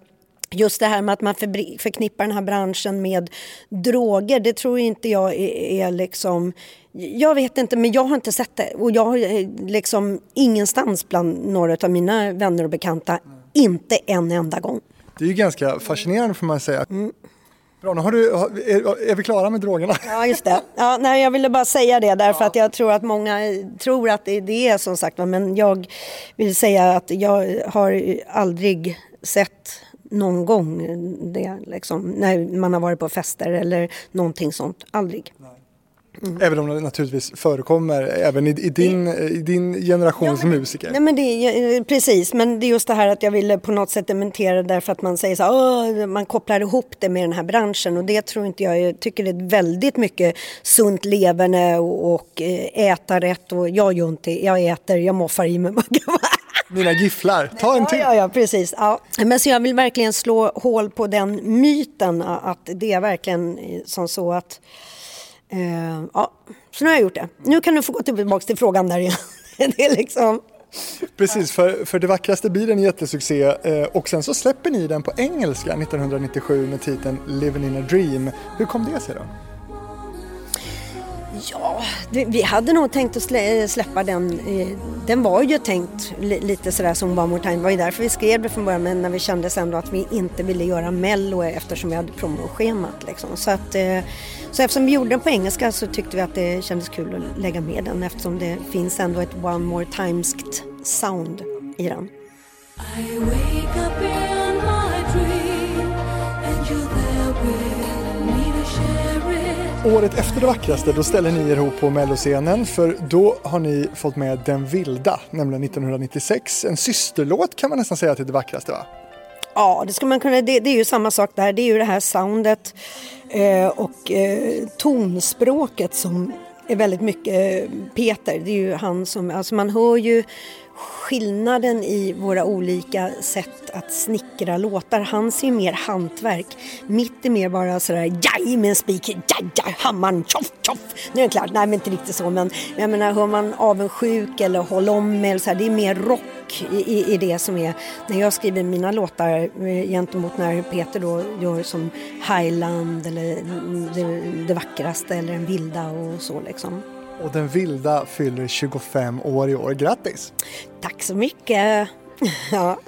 just det här med att man förknippar den här branschen med droger, det tror inte jag är, är liksom... Jag vet inte, men jag har inte sett det. Och jag har eh, liksom ingenstans bland några av mina vänner och bekanta, inte en enda gång. Det är ju ganska fascinerande får man säga. Mm. Bra, nu har du, är, är vi klara med drogerna? Ja, just det. Ja, nej, jag ville bara säga det därför ja. att jag tror att många tror att det, det är som sagt men jag vill säga att jag har aldrig sett någon gång det, liksom, när man har varit på fester eller någonting sånt. Aldrig. Mm. Även om det naturligtvis förekommer även i, i din, i din generations ja, musiker. Nej, men det, precis, men det är just det här att jag ville på något sätt dementera därför att man säger så här, man kopplar ihop det med den här branschen och det tror inte jag, jag tycker det är väldigt mycket sunt leverne och, och eh, äta rätt och jag gör inte, jag äter, jag moffar i mig Mina gifflar. Ta en till. Ja, ja, precis. Ja. Men så jag vill verkligen slå hål på den myten att det är verkligen som så att... Eh, ja, så nu har jag gjort det. Nu kan du få gå tillbaka till frågan där igen. det är liksom... Precis, för, för Det vackraste blir en jättesuccé eh, och sen så släpper ni den på engelska 1997 med titeln Living in a dream. Hur kom det sig då? Ja, vi hade nog tänkt att släppa den. Den var ju tänkt lite sådär som One More Time. Det var ju därför vi skrev det från början men när vi kände sen då att vi inte ville göra Mello eftersom vi hade promoschemat. Liksom. Så, att, eh, så eftersom vi gjorde den på engelska så tyckte vi att det kändes kul att lägga med den eftersom det finns ändå ett One More Timeskt sound i den. Året efter det vackraste då ställer ni er ihop på melloscenen för då har ni fått med Den vilda, nämligen 1996. En systerlåt kan man nästan säga till det vackraste va? Ja, det, ska man kunna, det, det är ju samma sak där. Det är ju det här soundet eh, och eh, tonspråket som är väldigt mycket eh, Peter. Det är ju han som, alltså man hör ju skillnaden i våra olika sätt att snickra låtar. Hans är ju mer hantverk. Mitt är mer bara sådär jaj med en spik, jaj, jaj, hammaren, tjoff, tjoff. Nu är det klart, nej men inte riktigt så men jag menar hör man avundsjuk eller håll om eller så här, det är mer rock i, i, i, det som är när jag skriver mina låtar eh, gentemot när Peter då gör som Highland eller mm, det, det vackraste eller den vilda och så liksom. Och den vilda fyller 25 år i år. Grattis! Tack så mycket! ja.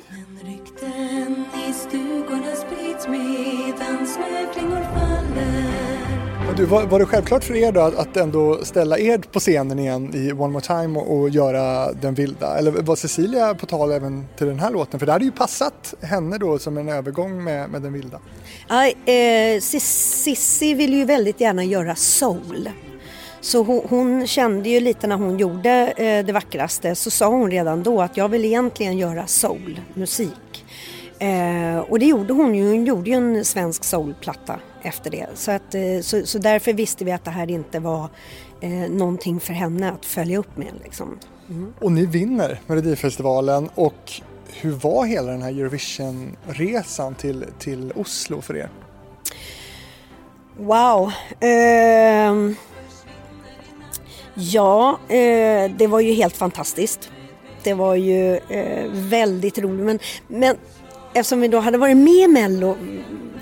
Du, var, var det självklart för er då att, att ändå ställa er på scenen igen i One More Time och, och, göra Den vilda? Eller var Cecilia på tal även till den här låten? För det hade ju passat henne då som en övergång med, med Den vilda. Ja, eh, Cissi vill ju väldigt gärna göra soul. Så hon, hon, kände ju lite när hon gjorde eh, Det vackraste så sa hon redan då att jag vill egentligen göra soulmusik. Eh, och det gjorde hon ju, hon gjorde ju en svensk soulplatta efter det. Så, att, eh, så, så, därför visste vi att det här inte var eh, någonting för henne att följa upp med. Liksom. Mm. Och ni vinner Melodifestivalen och hur var hela den här Eurovision-resan till, till Oslo för er? Wow! Ja, eh, det var ju helt fantastiskt. Det var ju eh, väldigt roligt. Men, men eftersom vi då hade varit med i Mello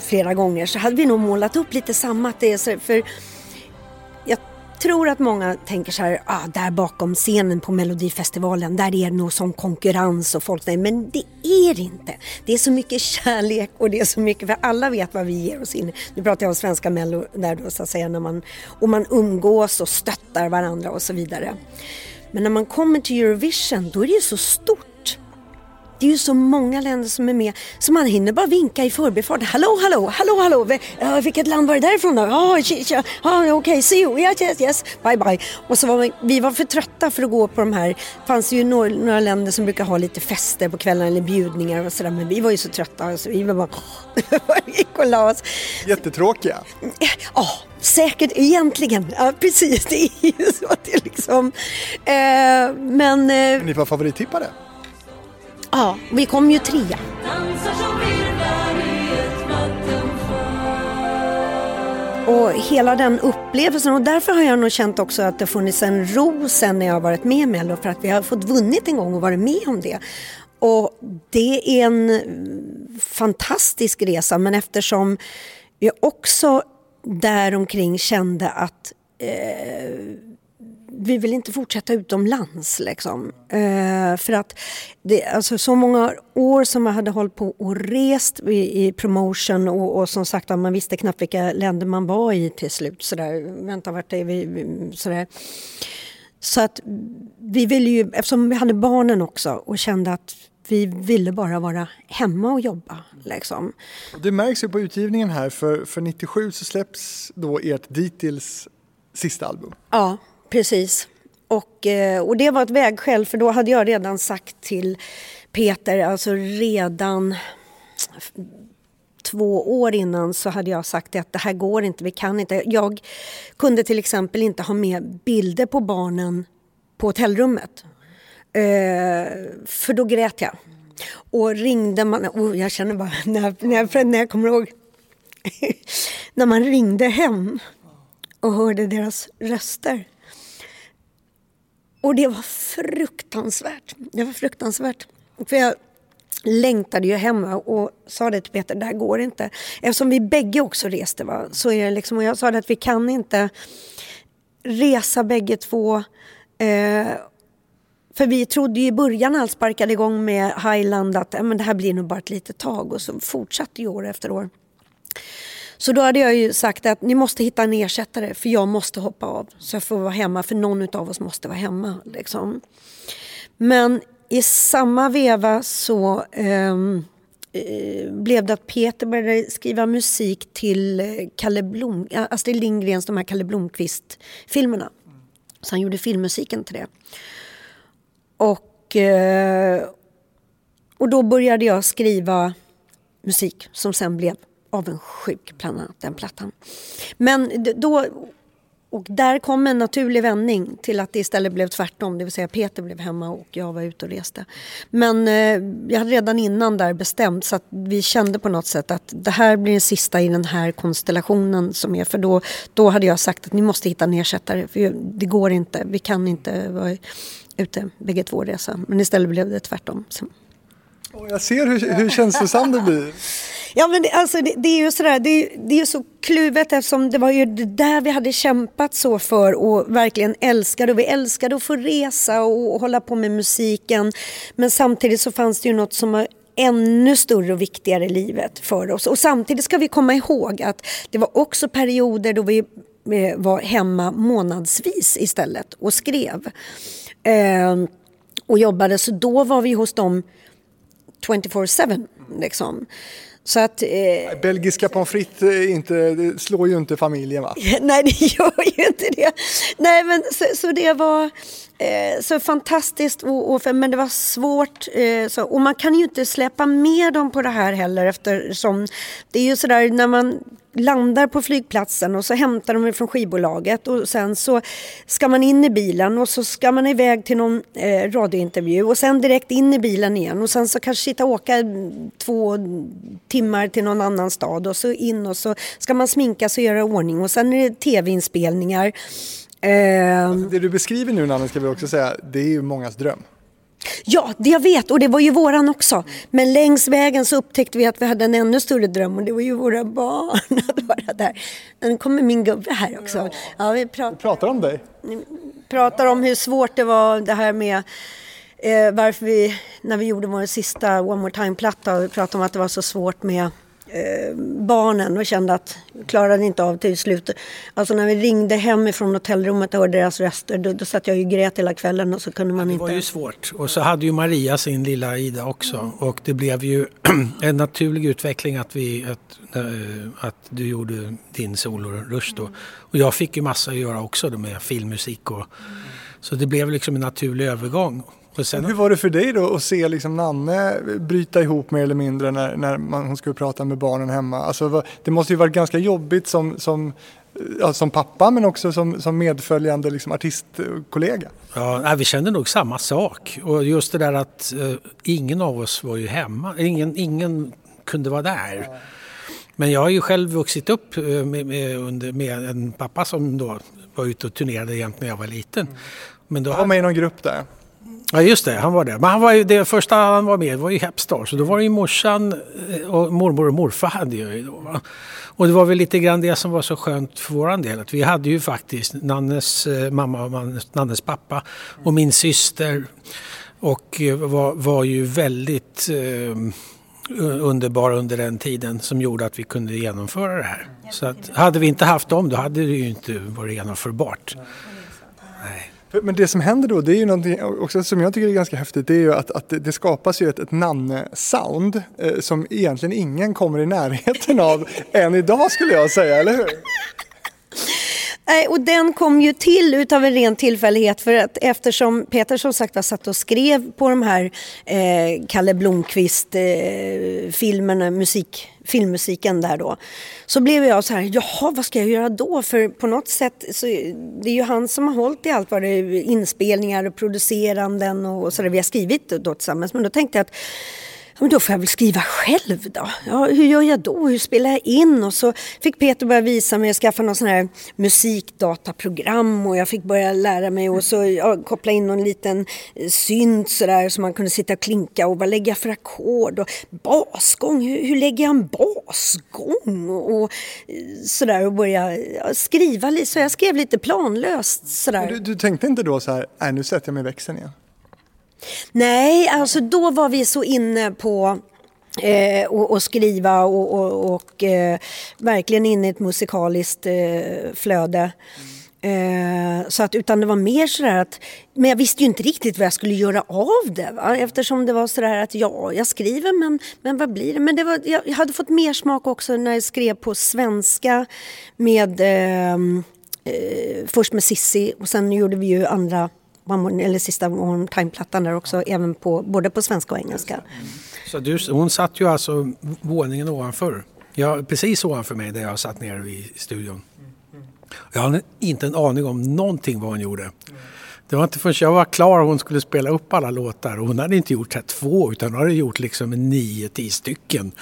flera gånger så hade vi nog målat upp lite samma. Att det är för tror att många tänker så här, ah, där bakom scenen på Melodifestivalen, där är det nog sån konkurrens och folk säger, men det är det inte. Det är så mycket kärlek och det är så mycket, för alla vet vad vi ger oss in Nu pratar jag om svenska Mello där då så att säga, när man, och man umgås och stöttar varandra och så vidare. Men när man kommer till Eurovision, då är det ju så stort det är ju så många länder som är med så man hinner bara vinka i förbifarten. Hallå, hallå, hallå, hallå, uh, vilket land var det därifrån då? Ja, oh, okej, okay, see you, yes, yes, yes, bye, bye. Och så var vi, vi var för trötta för att gå på de här, det fanns ju några, några länder som brukar ha lite fester på kvällen eller bjudningar och sådär men vi var ju så trötta så vi var bara gick och la oss. Jättetråkiga. Ja, säkert egentligen. Ja, precis, det är ju så att det liksom... Eh, men... Eh, Ni var favorittippare? Ja, vi kom ju trea. Och hela den upplevelsen och därför har jag nog känt också att det funnits en ro sen när jag har varit med i Mello för att vi har fått vunnit en gång och varit med om det. Och det är en fantastisk resa men eftersom jag också däromkring kände att eh, vi vill inte fortsätta utomlands. Liksom. Eh, för att det, alltså, så många år som jag hade hållit på och rest i, i promotion och, och, som sagt man visste knappt vilka länder man var i till slut. Sådär. Vänta, vart är vi? Sådär. Så att vi ville ju, eftersom vi hade barnen också och kände att vi ville bara vara hemma och jobba. Liksom. Det märks ju på utgivningen här, för, för 97 så släpps då ert dittills sista album. Ja, precis. Och, eh, och det var ett vägskäl för då hade jag redan sagt till Peter, alltså redan två år innan så hade jag sagt att det här går inte, vi kan inte. Jag kunde till exempel inte ha med bilder på barnen på hotellrummet. Eh, för då grät jag. Och ringde man, oh, jag känner bara när, när, jag, när jag kommer ihåg när man ringde hem och hörde deras röster. Och det var fruktansvärt. Det var fruktansvärt. För jag längtade ju hem och sa det till Peter, det här går inte. Eftersom vi bägge också reste va, så är det liksom, och jag sa det att vi kan inte resa bägge två. Eh, för vi trodde ju i början när allt sparkade igång med Highland att eh, men det här blir nog bara ett litet tag och så fortsatte ju år efter år. Så då hade jag ju sagt att ni måste hitta en ersättare för jag måste hoppa av. Så jag får vara hemma för någon av oss måste vara hemma. Liksom. Men i samma veva så um, blev det att Peter började skriva musik till eh, Kalle Blom, Astrid Lindgrens de här Kalle Blomkvist-filmerna. Så han gjorde filmmusiken till det. Och, eh, och då började jag skriva musik som sen blev avundsjuk, bland annat den plattan. Men då, och där kom en naturlig vändning till att det istället blev tvärtom. Det vill säga Peter blev hemma och jag var ute och reste. Men eh, jag hade redan innan där bestämt så att vi kände på något sätt att det här blir den sista i den här konstellationen som är. För då, då hade jag sagt att ni måste hitta en ersättare. För det går inte. Vi kan inte vara ute bägge två och resa. Men istället blev det tvärtom. Så. Jag ser hur, hur känslosam det blir. Ja men det, alltså det, det är ju sådär, det, det är ju så kluvet eftersom det var ju det där vi hade kämpat så för och verkligen älskade. Och vi älskade att få resa och, och hålla på med musiken. Men samtidigt så fanns det ju något som var ännu större och viktigare i livet för oss. Och samtidigt ska vi komma ihåg att det var också perioder då vi eh, var hemma månadsvis istället och skrev. Eh, och jobbade, så då var vi hos dem 24-7. Liksom. Så att, eh, Belgiska pommes frites inte, det slår ju inte familjen va? Nej det gör ju inte det. Nej men så, så det var eh, så fantastiskt och, och, men det var svårt. Eh, så, och man kan ju inte släppa med dem på det här heller eftersom det är ju sådär när man landar på flygplatsen och så hämtar de från skivbolaget och sen så ska man in i bilen och så ska man iväg till någon eh, radiointervju och sen direkt in i bilen igen och sen så kanske sitta och åka två timmar till någon annan stad och så in och så ska man sminka sig och göra ordning och sen är det tv-inspelningar. Eh, alltså det du beskriver nu Nanne ska vi också säga, det är ju mångas dröm. Ja, det jag vet och det var ju våran också. Men längs vägen så upptäckte vi att vi hade en ännu större dröm och det var ju våra barn att vara där. Nu kommer min gubbe här också. Ja, vi, pratar, vi pratar om dig. pratar om hur svårt det var det här med eh, varför vi, när vi gjorde vår sista One More Time-platta, vi pratade om att det var så svårt med Eh, barnen och kände att klarade inte av till slut. Alltså när vi ringde hemifrån hotellrummet och hörde deras röster då, då satt jag ju grät hela kvällen och så kunde man inte... Det var ju svårt och så hade ju Maria sin lilla Ida också och det blev ju en naturlig utveckling att, vi, att, äh, att du gjorde din solorush då. Och jag fick ju massa att göra också då med filmmusik och så det blev liksom en naturlig övergång. Sen, Hur var det för dig då att se liksom Nanne bryta ihop mer eller mindre när, när man, hon skulle prata med barnen hemma? Alltså, det måste ju varit ganska jobbigt som, som, ja, som pappa men också som, som medföljande liksom, artistkollega. ja, vi kände nog samma sak. Och just det där att eh, ingen av oss var ju hemma. Ingen, ingen kunde vara där. Men jag har ju själv vuxit upp eh, med, med, under, med en pappa som då var ute och turnerade jämt när jag var liten. Men då Jag var med i någon grupp där. Ja just det, han var det. Men han var ju, det första han var med var ju Hepstar. Så då var det ju morsan eh, och mormor och morfar hade jag ju då. Va? Och det var väl lite grann det som var så skönt för våran del. Att vi hade ju faktiskt Nannes eh, mamma och Nannes, pappa och min syster. Och eh, var, var ju väldigt eh, underbara under den tiden som gjorde att vi kunde genomföra det här. Så att hade vi inte haft dem då hade det ju inte varit genomförbart. Nej. Men det som händer då, det är ju någonting också som jag tycker är ganska häftigt, det är ju att, att det, skapas ju ett, ett Nanne-sound eh, som egentligen ingen kommer i närheten av än idag skulle jag säga, eller hur? Nej, och den kom ju till utav en ren tillfällighet för att eftersom Peter som sagt var satt och skrev på de här eh, Kalle Blomqvist eh, musik, filmmusiken där då. Så blev jag så här, jaha vad ska jag göra då? För på något sätt så det är ju han som har hållit i allt vad det är inspelningar och produceranden och sådär, vi har skrivit då tillsammans. Men då tänkte jag att men då får jag väl skriva själv då. Ja, hur gör jag då? Hur spelar jag in? Och så fick Peter börja visa mig jag skaffa någon sån här musikdataprogram och jag fick börja lära mig och så ja, koppla in någon liten eh, synt sådär så man kunde sitta och klinka och vad lägger jag för ackord och basgång, hur, hur lägger jag en basgång och, och sådär och börja ja, skriva. Så jag skrev lite planlöst sådär. Du, du tänkte inte då så här, äh, nu sätter jag mig i växeln igen? Nej, alltså då var vi så inne på eh, och, och skriva och, och, och eh, verkligen inne i ett musikaliskt eh, flöde. Eh, så att, utan det var mer sådär att, men jag visste ju inte riktigt vad jag skulle göra av det. Va? Eftersom det var sådär att ja, jag skriver men, men vad blir det? Men det var, jag hade fått mer smak också när jag skrev på svenska med eh, eh först med Sissi och sen gjorde vi ju andra One More- eller sista One Time-plattan där också, även på, både på svenska och engelska. Så du, hon satt ju alltså våningen ovanför. Ja, precis ovanför mig där jag satt nere i studion. Jag hade inte en aning om någonting vad hon gjorde. Det var inte förrän jag var klar och hon skulle spela upp alla låtar. Och hon hade inte gjort här två utan hon hade gjort liksom nio, tio stycken.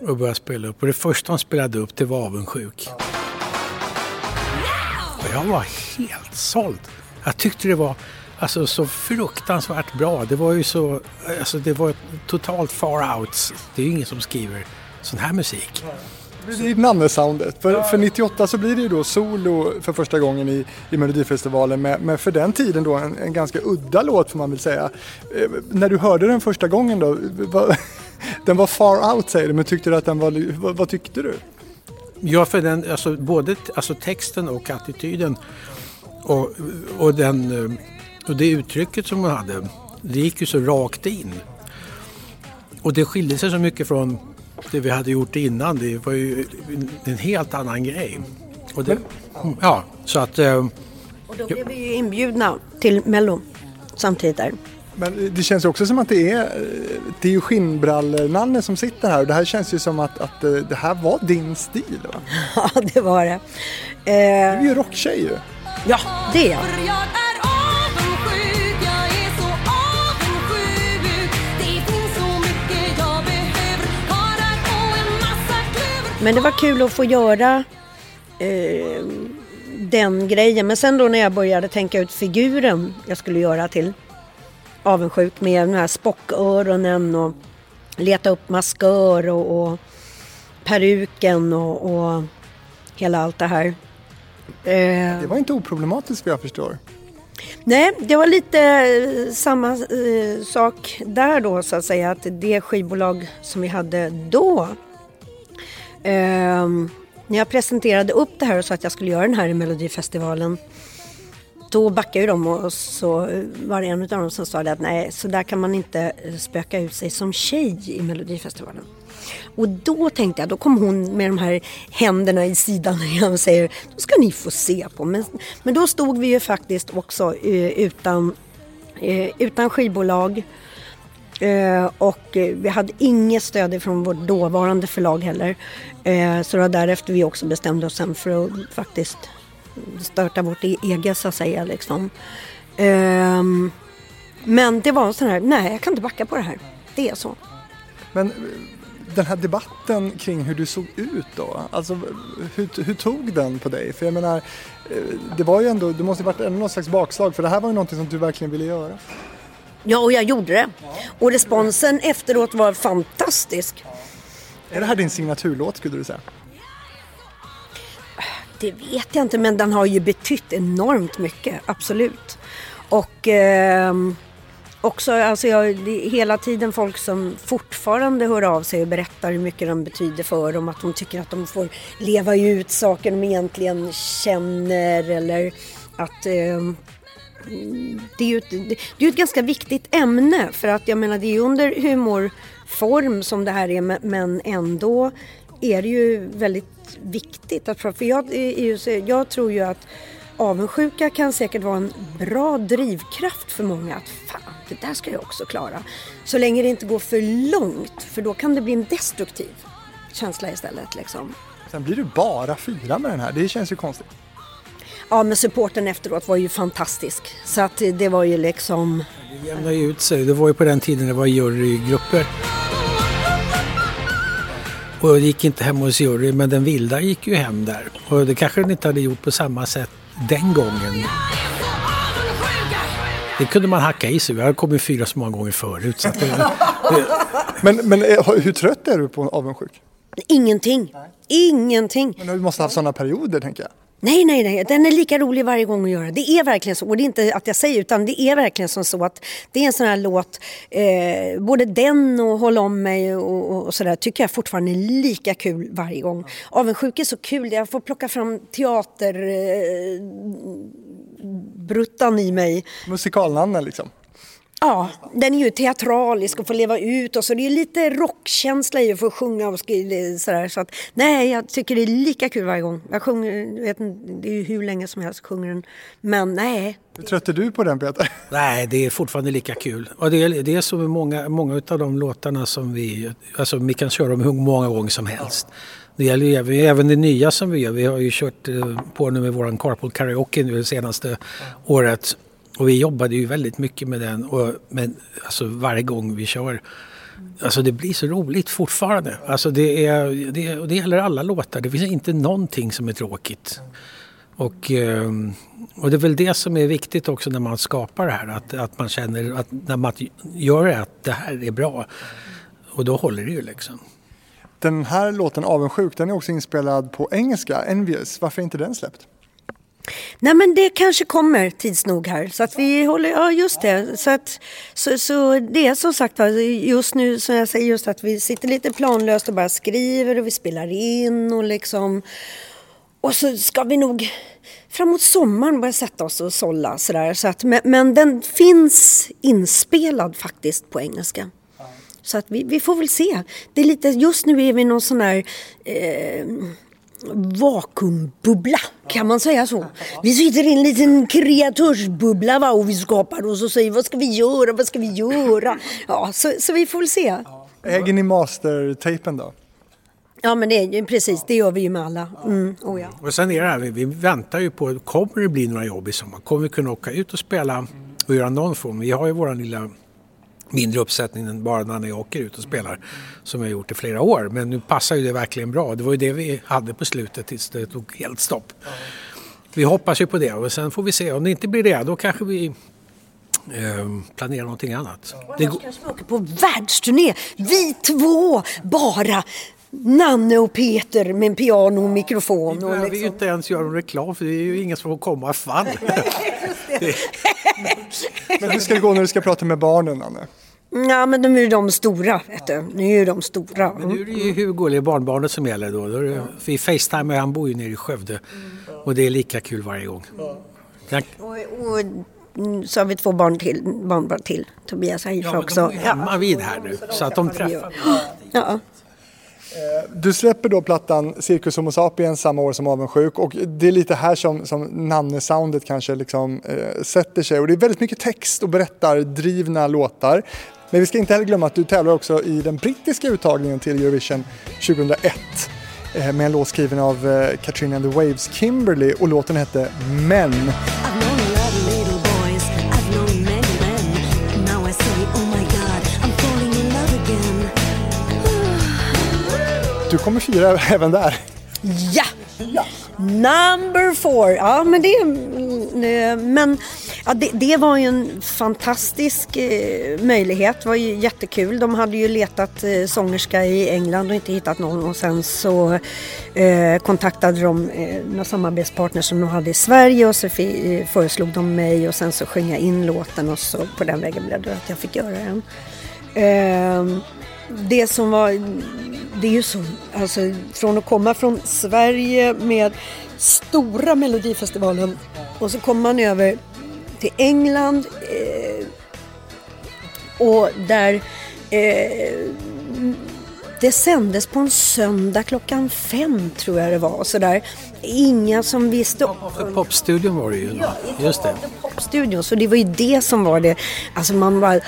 Och började spela upp. Och det första hon spelade upp det var Avundsjuk. Och jag var helt såld. Jag tyckte det var alltså, så fruktansvärt bra. Det var ju så, alltså det var totalt far out. Det är ju ingen som skriver sån här musik. Det är Nanne-soundet. För, för 98 så blir det ju då solo för första gången i, i Melodifestivalen med, med för den tiden då en, en ganska udda låt får man väl säga. Eh, när du hörde den första gången då, vad, den var far out säger du, men tyckte du att den var, vad, vad tyckte du? Ja, för den, alltså, både alltså, texten och attityden och, och, den, eh, och det uttrycket som hon hade, det gick ju så rakt in. Och det skilde sig så mycket från det vi hade gjort innan. Det var ju en helt annan grej. Och det, ja, så att... eh, Och då blev vi ju inbjudna till Mello samtidigt där. Men det känns ju också som att det är, eh, det är ju skinnbrallor-Nanne som sitter här och det här känns ju som att, att eh, det här var din stil va? Ja, det var det. Du är Eh, ju rocktjej ju. Ja, det är jag. Men det var kul att få göra eh, den grejen. Men sen då när jag började tänka ut figuren jag skulle göra till avundsjuk med de här spocköronen och leta upp maskör och, och peruken och, och hela allt det här. Eh, Det var inte oproblematiskt vad jag förstår. Nej, det var lite eh, samma eh, sak där då så att säga. Att det skivbolag som vi hade då. ehm, när jag presenterade upp det här och sa att jag skulle göra den här i Melodifestivalen. Då backade ju de och så var det en av dem som sa att nej, så där kan man inte eh, spöka ut sig som tjej i Melodifestivalen. Och då tänkte jag, då kom hon med de här händerna i sidan igen och säger, då ska ni få se på. Men, men då stod vi ju faktiskt också eh, utan eh, utan skivbolag. Eh, och vi hade inget stöd från vårt dåvarande förlag heller. Så det var därefter vi också bestämde oss sen för att faktiskt starta vårt e-, eget så att säga. Liksom. Ehm, men det var en sån här, nej jag kan inte backa på det här. Det är så. Men den här debatten kring hur du såg ut då, alltså hur, hur tog den på dig? För jag menar, eh, det var ju ändå, det måste ju varit ändå någon slags bakslag för det här var ju någonting som du verkligen ville göra. Ja, och jag gjorde det. Och responsen efteråt var fantastisk. Är det här din signaturlåt skulle du säga? Det vet jag inte, men den har ju betytt enormt mycket, absolut. Och ehm, också, alltså jag, det är hela tiden folk som fortfarande hör av sig och berättar hur mycket de betyder för dem. Att de tycker att de får leva ut saker de egentligen känner eller att eh, det är ju ett, det det är ju ett ganska viktigt ämne för att jag menar det är ju under humorform som det här är men- ändå är det ju väldigt viktigt att prata. För jag, jag tror ju att avundsjuka kan säkert vara en bra drivkraft för många att fan, det där ska jag också klara. Så länge det inte går för långt för då kan det bli en destruktiv känsla istället liksom. Sen blir du bara fyra med den här, det känns ju konstigt. Ja men supporten efteråt var ju fantastisk. Så att det var ju liksom Det jämnade ju ut sig. Det var ju på den tiden det var jurygrupper. Och det gick inte hem hos jury, men den vilda gick ju hem där. Och det kanske den inte hade gjort på samma sätt den gången. Det kunde man hacka i sig. Vi hade kommit fyra så många gånger förut. Så att det, det, Men, men eh, hur trött är du på avundsjuk? ingenting. Ingenting. Men du måste ha haft sådana perioder tänker jag. Nej, nej, nej. Den är lika rolig varje gång att göra. Det är verkligen så. Och det är inte att jag säger utan det är verkligen som så att det är en sån här låt. Eh, både den och Håll om mig och, och, sådär tycker jag fortfarande är lika kul varje gång. Avundsjuk är så kul. Jag får plocka fram teater... Eh, bruttan i mig. Musikalnamnen liksom. Ja, den är ju teatralisk och får leva ut och så det är lite rockkänsla i att få sjunga och skriva sådär. Så att, nej, jag tycker det är lika kul varje gång. Jag sjunger, vet inte, det är ju hur länge som helst sjunger den. Men nej, Hur trött är du på den Peter? nej, det är fortfarande lika kul. Och det är, det är så med många, många av de låtarna som vi... Alltså vi kan köra dem hur många gånger som helst. Det gäller ju även, även det nya som vi gör. Vi har ju kört eh, på nu med våran Carpool Karaoke nu det senaste året. Och vi jobbade ju väldigt mycket med den. Och, men alltså varje gång vi kör. Alltså det blir så roligt fortfarande. Alltså det, är, det, och det gäller alla låtar. Det finns inte någonting som är tråkigt. Och, ehm, och det är väl det som är viktigt också när man skapar det här. Att, att man känner att när man gör det att det här är bra. Och då håller det ju liksom. Den här låten Avundsjuk, den är också inspelad på engelska, Envious. Varför är inte den släppt? Nej men det kanske kommer tids nog här. Så att vi håller, ja just det. Så, att, så, så det är som sagt var, just nu som jag säger just att vi sitter lite planlöst och bara skriver och vi spelar in och liksom Och så ska vi nog framåt sommaren börja sätta oss och sålla sådär. Så att, men, men den finns inspelad faktiskt på engelska. Så att vi, vi får väl se. Det är lite, just nu är vi någon sån här eh, vakuumbubbla, kan man säga så? Vi sitter i en liten kreatörsbubbla va, och vi skapar och så säger vad ska vi göra, vad ska vi göra? Ja, så, så vi får väl se. Äger ni mastertapen då? Ja men det är ju precis, det gör vi ju med alla. Mm, oh ja. Och sen är det här, vi, vi väntar ju på, kommer det bli några jobb i sommar? Kommer vi kunna åka ut och spela och göra någon form? Vi har ju våran lilla mindre uppsättning än bara när ni åker ut och spelar som har gjort i flera år. Men nu passar ju det verkligen bra. Det var ju det vi hade på slutet tills det tog helt stopp. Vi hoppas ju på det och sen får vi se. Om det inte blir det då kanske vi eh, planerar någonting annat. Det, går- Kanske vi åker på världsturné, vi två bara. Nanne och Peter med en piano och mikrofon. vi Och behöver ju liksom. inte ens göra reklam för det är ju ingen som får komma fan. Men hur ska det gå när du ska prata med barnen, Anne? Ja men de är ju de stora, vet du. Nu är ju de stora. Men nu är det ju Hugo, eller barnbarnet som gäller då. då är det, vi facetimar, han bor ju nere i Skövde. Och det är lika kul varje gång. Tack. Och, och mm, så har vi två barn till, barnbarn till. Tobias Haifa Ja, men de också. är hemma vid här nu. Så att de träffar Ja. Du släpper då plattan Cirkus Homo Sapiens samma år som Avundsjuk och det är lite här som, som Nanne-soundet kanske liksom, eh, sätter sig. Och det är väldigt mycket text och berättardrivna låtar. Men vi ska inte heller glömma att du tävlar också i den brittiska uttagningen till Eurovision 2001 eh, med en låt skriven av eh, Katrina and the Waves Kimberly och låten hette Men. Oh. Du kommer fira även där. Ja! Number four. Ja, men det, mm, eh, men, ja, det, det var ju en fantastisk eh, möjlighet. Det var ju jättekul. De hade ju letat eh, sångerska i England och inte hittat någon. Och sen så eh, kontaktade de eh, några samarbetspartners som de hade i Sverige och så eh, föreslog de mig och sen så sjöng jag in låten och så på den vägen blev det att jag fick göra den. Ehm, det som var, det är ju så, alltså från att komma från Sverige med stora Melodifestivalen och så kommer man över till England eh, och där eh, det sändes på en söndag klockan fem tror jag det var. Så där. Inga som visste För popstudion var det ju. då. Just det. popstudion. Så det var ju det som var det. Alltså man bara,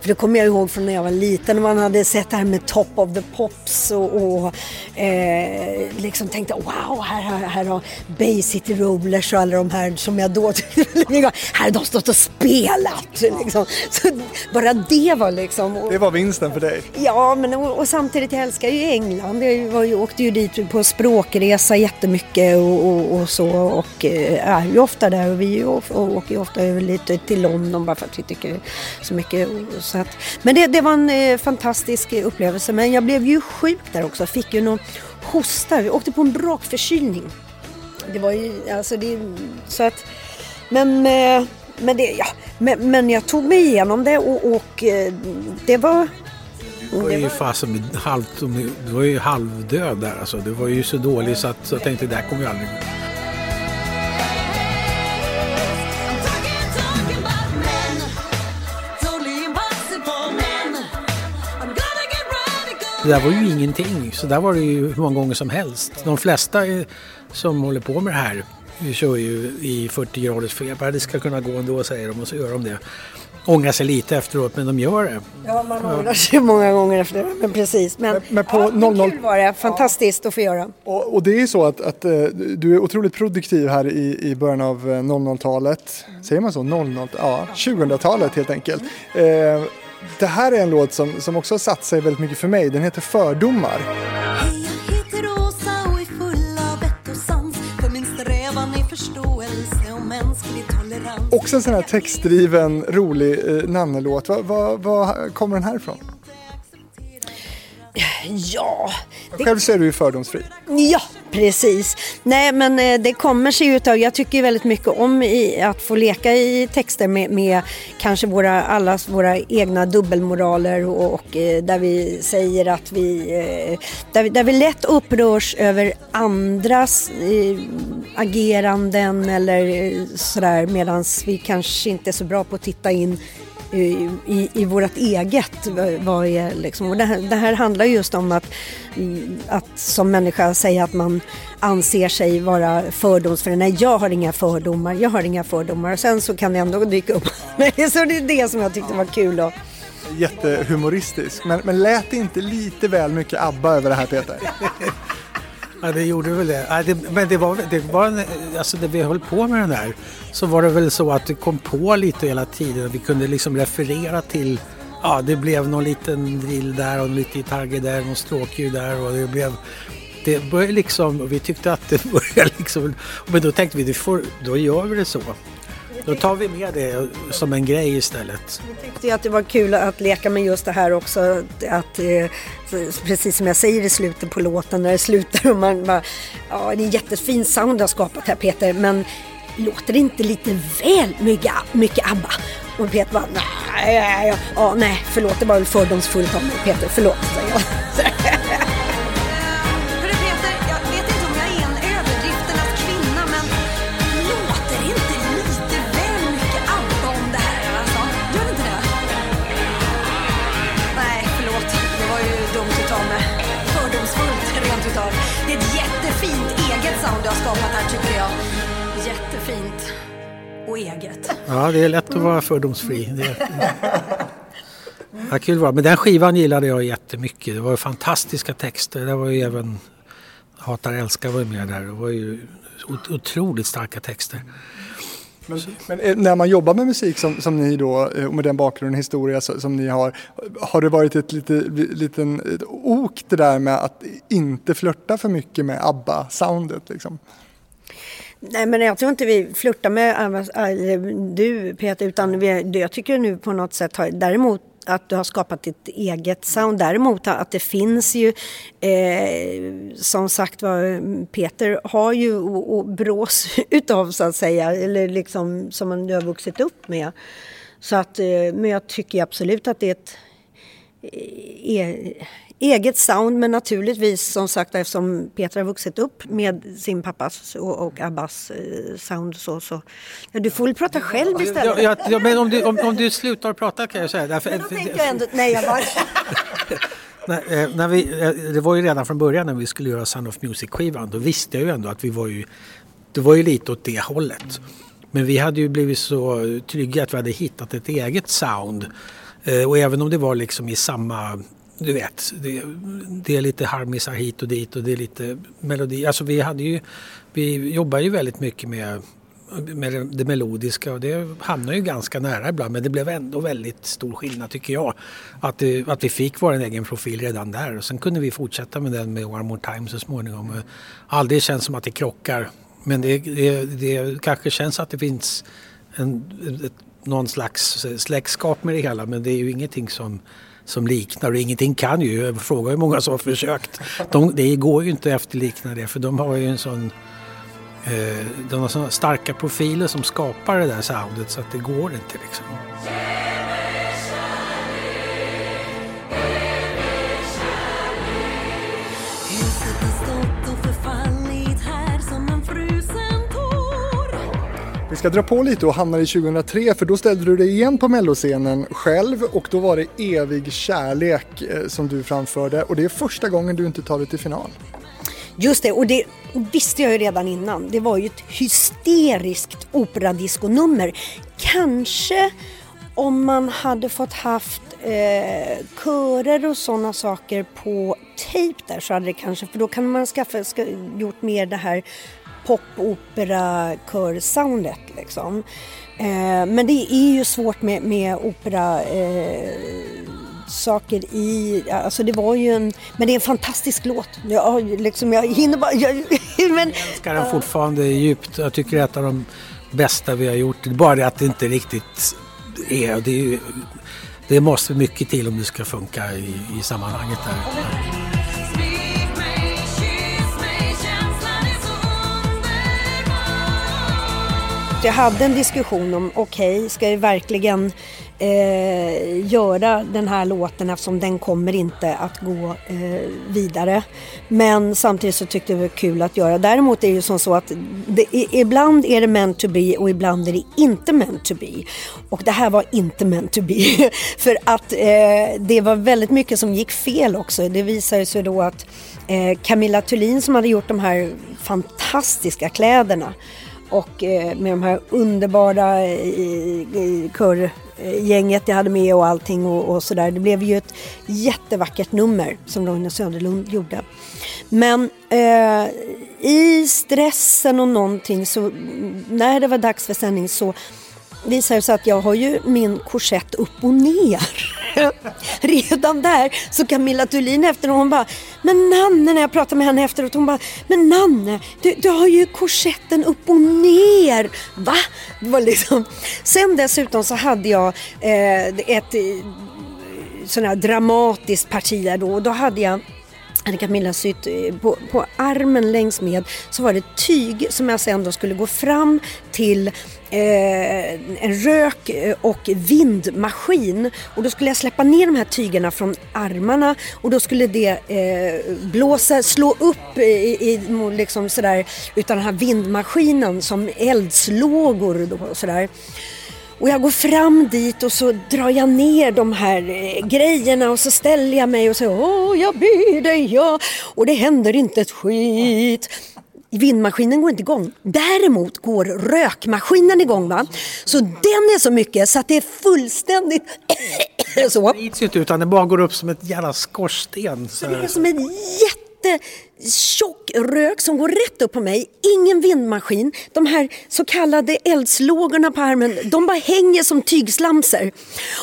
för det kommer jag ihåg från när jag var liten. när Man hade sett det här med Top of the Pops och, och eh, liksom tänkte wow, här, här, här har Bay City Rollers och alla de här som jag då tyckte om. Här har de stått och spelat. Liksom. Så bara det var liksom. Och, Det var vinsten för dig. Ja, men och, och samtidigt jag älskar ju England. Jag var ju, åkte ju dit på språkresa jättemycket och, och, och så och eh, är ju ofta där och vi åker ju ofta över lite till London bara för att vi tycker så mycket. Så att, men det, det var en eh, fantastisk upplevelse. Men jag blev ju sjuk där också. Fick ju någon hosta. Vi åkte på en brakförkylning. Det var ju, alltså det, så att, men, eh, men, det, ja, men, men jag tog mig igenom det och, och det var var ju fasen halvt, du var ju halvdöd där alltså. Du var ju så dålig så att så jag tänkte det här kommer ju aldrig... Det där var ju ingenting. Så där var det ju hur många gånger som helst. De flesta som håller på med det här vi kör ju i 40 graders feber. Det ska kunna gå ändå säger de och så gör de det. Ångrar sig lite efteråt men de gör det. Ja, man ångrar sig många gånger efter det, men precis. Men, Men- men på ja, 00 kul var det. Fantastiskt att få göra. Och, och det är ju så att, att eh, du är otroligt produktiv här i, i början av eh, 00-talet. Säger man så? 00? Ja, 2000-talet helt enkelt. Eh, det här är en låt som, som också har satt sig väldigt mycket för mig. Den heter Fördomar. Också en sån här textdriven, rolig eh, Nanne-låt. Var va, va kommer den här ifrån? Ja, Själv så är du ju fördomsfri. Ja, precis. Nej, men eh, det kommer sig utav, jag tycker väldigt mycket om att få leka i texter med, med kanske våra, allas våra egna dubbelmoraler och, och eh, där vi säger att vi, eh, där vi, där vi lätt upprörs över andras ageranden eller sådär medan vi kanske inte är så bra på att titta in i, i, i vårt eget. vad- är liksom, och det, här, det här handlar just om att, att som människa säga att man anser sig vara fördomsfri. Nej, jag har inga fördomar, jag har inga fördomar. Och sen så kan det ändå dyka upp. Så det är det som jag tyckte var kul. Då. Jättehumoristisk. Men, men lät det inte lite väl mycket ABBA över det här Peter? Ja, det gjorde väl det. Ja, det men det var, det var en, alltså när vi höll på med den där så var det väl så att det kom på lite hela tiden. Vi kunde liksom referera till, ja det blev någon liten drill där och lite gitarrgrej där, någon stråkljud där och det blev det började liksom, och vi tyckte att det började liksom, men då tänkte vi, det får, då gör vi det så. Då tar vi med det som en grej istället. Jag tyckte att det var kul att leka med just det här också. Att, eh, precis som jag säger i slutet på låten när det slutar och man bara, ja det är en jättefin sound du har skapat här Peter men låter det inte lite väl mycket, mycket ABBA? Och Peter bara, nej, ja, ja, nej, förlåt det var väl fördomsfullt av mig Peter, förlåt. eget. Ja, det är lätt att vara fördomsfri. Det... Ja, kul var. Men den skivan gillade jag jättemycket. Det var fantastiska texter. Det var ju även Hatar älskar var med där. Det var ju ot- otroligt starka texter. Men, men eh, när man jobbar med musik som, som ni då, eh, och med den bakgrund och historia som ni har, har det varit ett lite, liten ett ok det där med att inte flörta för mycket med ABBA-soundet liksom? Nej men jag tror inte vi flörtar med äh, du Peter utan vi, jag tycker nu på något sätt har, däremot att du har skapat ditt eget sound. Däremot att det finns ju eh, som sagt var Peter har ju och, och brås utav så att säga eller liksom som man du har vuxit upp med. Så att, eh, men jag tycker absolut att det är ett eh, eget sound men naturligtvis som sagt eftersom Peter har vuxit upp med sin pappas och, och Abbas eh, sound så, så ja, du får väl prata själv istället. Ja, ja, men om du, om, om du slutar prata kan jag säga. Därför, Men då tänkte jag ändå, nej jag bara, när, eh, när vi, eh, det var ju redan från början när vi skulle göra Sound of Music-skivan. Då visste jag ju ändå att vi var ju, det var ju lite åt det hållet. Men vi hade ju blivit så trygga att vi hade hittat ett eget sound. Och även om det var liksom i samma, du vet, det, det är lite harmisar hit och dit och det är lite melodi. Alltså vi hade ju, vi jobbar ju väldigt mycket med med det- melodiska och det hamnar ju ganska nära ibland men det blev ändå väldigt stor skillnad tycker jag. Att, det, att vi fick vår egen profil redan där och sen kunde vi fortsätta med den med One More Time så småningom. Och Aldrig känns som att det krockar men det, det, det kanske känns att det finns en, ett, någon slags släktskap med det hela men det är ju ingenting som som liknar och ingenting kan ju. fråga hur många som har försökt. De, det går ju inte att efterlikna det för de har ju en sån Eh, de har såna starka profiler som skapar det där soundet så att det går inte liksom. Vi ska dra på lite och hamna i 2003 för då ställde du dig igen på melloscenen själv och då var det Evig kärlek eh, som du framförde och det är första gången du inte tar dig till final. just det och det visste jag ju redan innan. Det var ju ett hysteriskt operadiskonummer. Kanske om man hade fått haft eh, körer och sådana saker på tejp där så hade det kanske, för då kan man skaffa, ska, gjort mer det här pop-opera kör-soundet liksom. Eh, men det är ju svårt med, med opera eh, saker i, alltså det var ju en, men det är en fantastisk låt. Jag, liksom, jag hinner bara, jag, men, älskar den fortfarande djupt. Jag tycker det är ett av de bästa vi har gjort. Det är bara det att det inte riktigt är. Det, är det måste mycket till om det ska funka i, i sammanhanget där. Att jag hade en diskussion om, okej, ska jag verkligen eh, göra den här låten eftersom den kommer inte att gå eh, vidare. Men samtidigt så tyckte jag det var kul att göra. Däremot är det ju som så att det, ibland är det meant to be och ibland är det inte meant to be. Och det här var inte meant to be. För att eh, det var väldigt mycket som gick fel också. Det visade sig då att eh, Camilla Thulin som hade gjort de här fantastiska kläderna och eh, med de här underbara i körgänget jag hade med och allting och, och sådär. Det blev ju ett jättevackert nummer som Roine Söderlund gjorde. Men eh, i stressen och någonting så när det var dags för sändning så visar det sig att jag har ju min korsett upp och ner. Redan där så Camilla Thulin efter hon bara Men Nanne när jag pratade med henne efteråt hon bara Men Nanne du, du har ju korsetten upp och ner. Va? Det var liksom. Sen dessutom så hade jag eh, ett eh, sån här dramatiskt parti där då och då hade jag hade Camilla sytt eh, på, på armen längs med så var det tyg som jag sen då skulle gå fram till eh, en rök eh, och vindmaskin och då skulle jag släppa ner de här tygerna från armarna och då skulle det eh, blåsa, slå upp eh, i, i liksom sådär utan den här vindmaskinen som eldslågor då sådär. Och jag går fram dit och så drar jag ner de här eh, grejerna och så ställer jag mig och säger Åh, jag ber dig, ja. Och det händer inte ett skit. Vindmaskinen går inte igång. Däremot går rökmaskinen igång. Va? Så den är så mycket så att det är fullständigt så. Det gick ju inte utan det bara går upp som ett jävla skorsten. Så Det är som en tjock rök som går rätt upp på mig. Ingen vindmaskin. De här så kallade eldslågorna på armen, de bara hänger som tygslamser.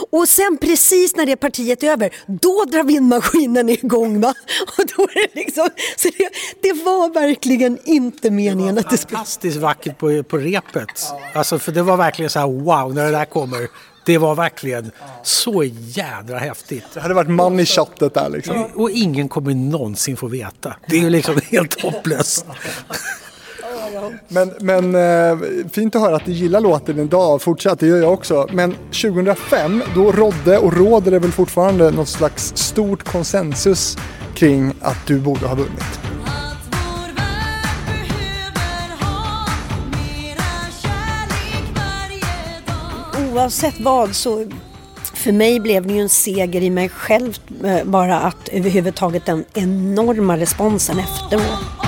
Och sen precis när det partiet är över, då drar vindmaskinen igång. Va? Och då är det liksom, så det, det var verkligen inte meningen att det skulle... Fantastiskt vackert på, på repet. Alltså för det var verkligen så här wow när det där kommer. Det var verkligen så jädra häftigt. Det hade varit man i chattet där liksom. Och ingen kommer någonsin få veta. Det är ju liksom helt hopplöst. Men, men eh, fint att höra att du gillar låten idag, fortsatt, det gör jag också. Men 2005, då rådde och råder det väl fortfarande något slags stort konsensus kring att du borde ha vunnit. Oavsett vad så för mig blev det ju en seger i mig själv eh, bara att överhuvudtaget den enorma responsen efteråt.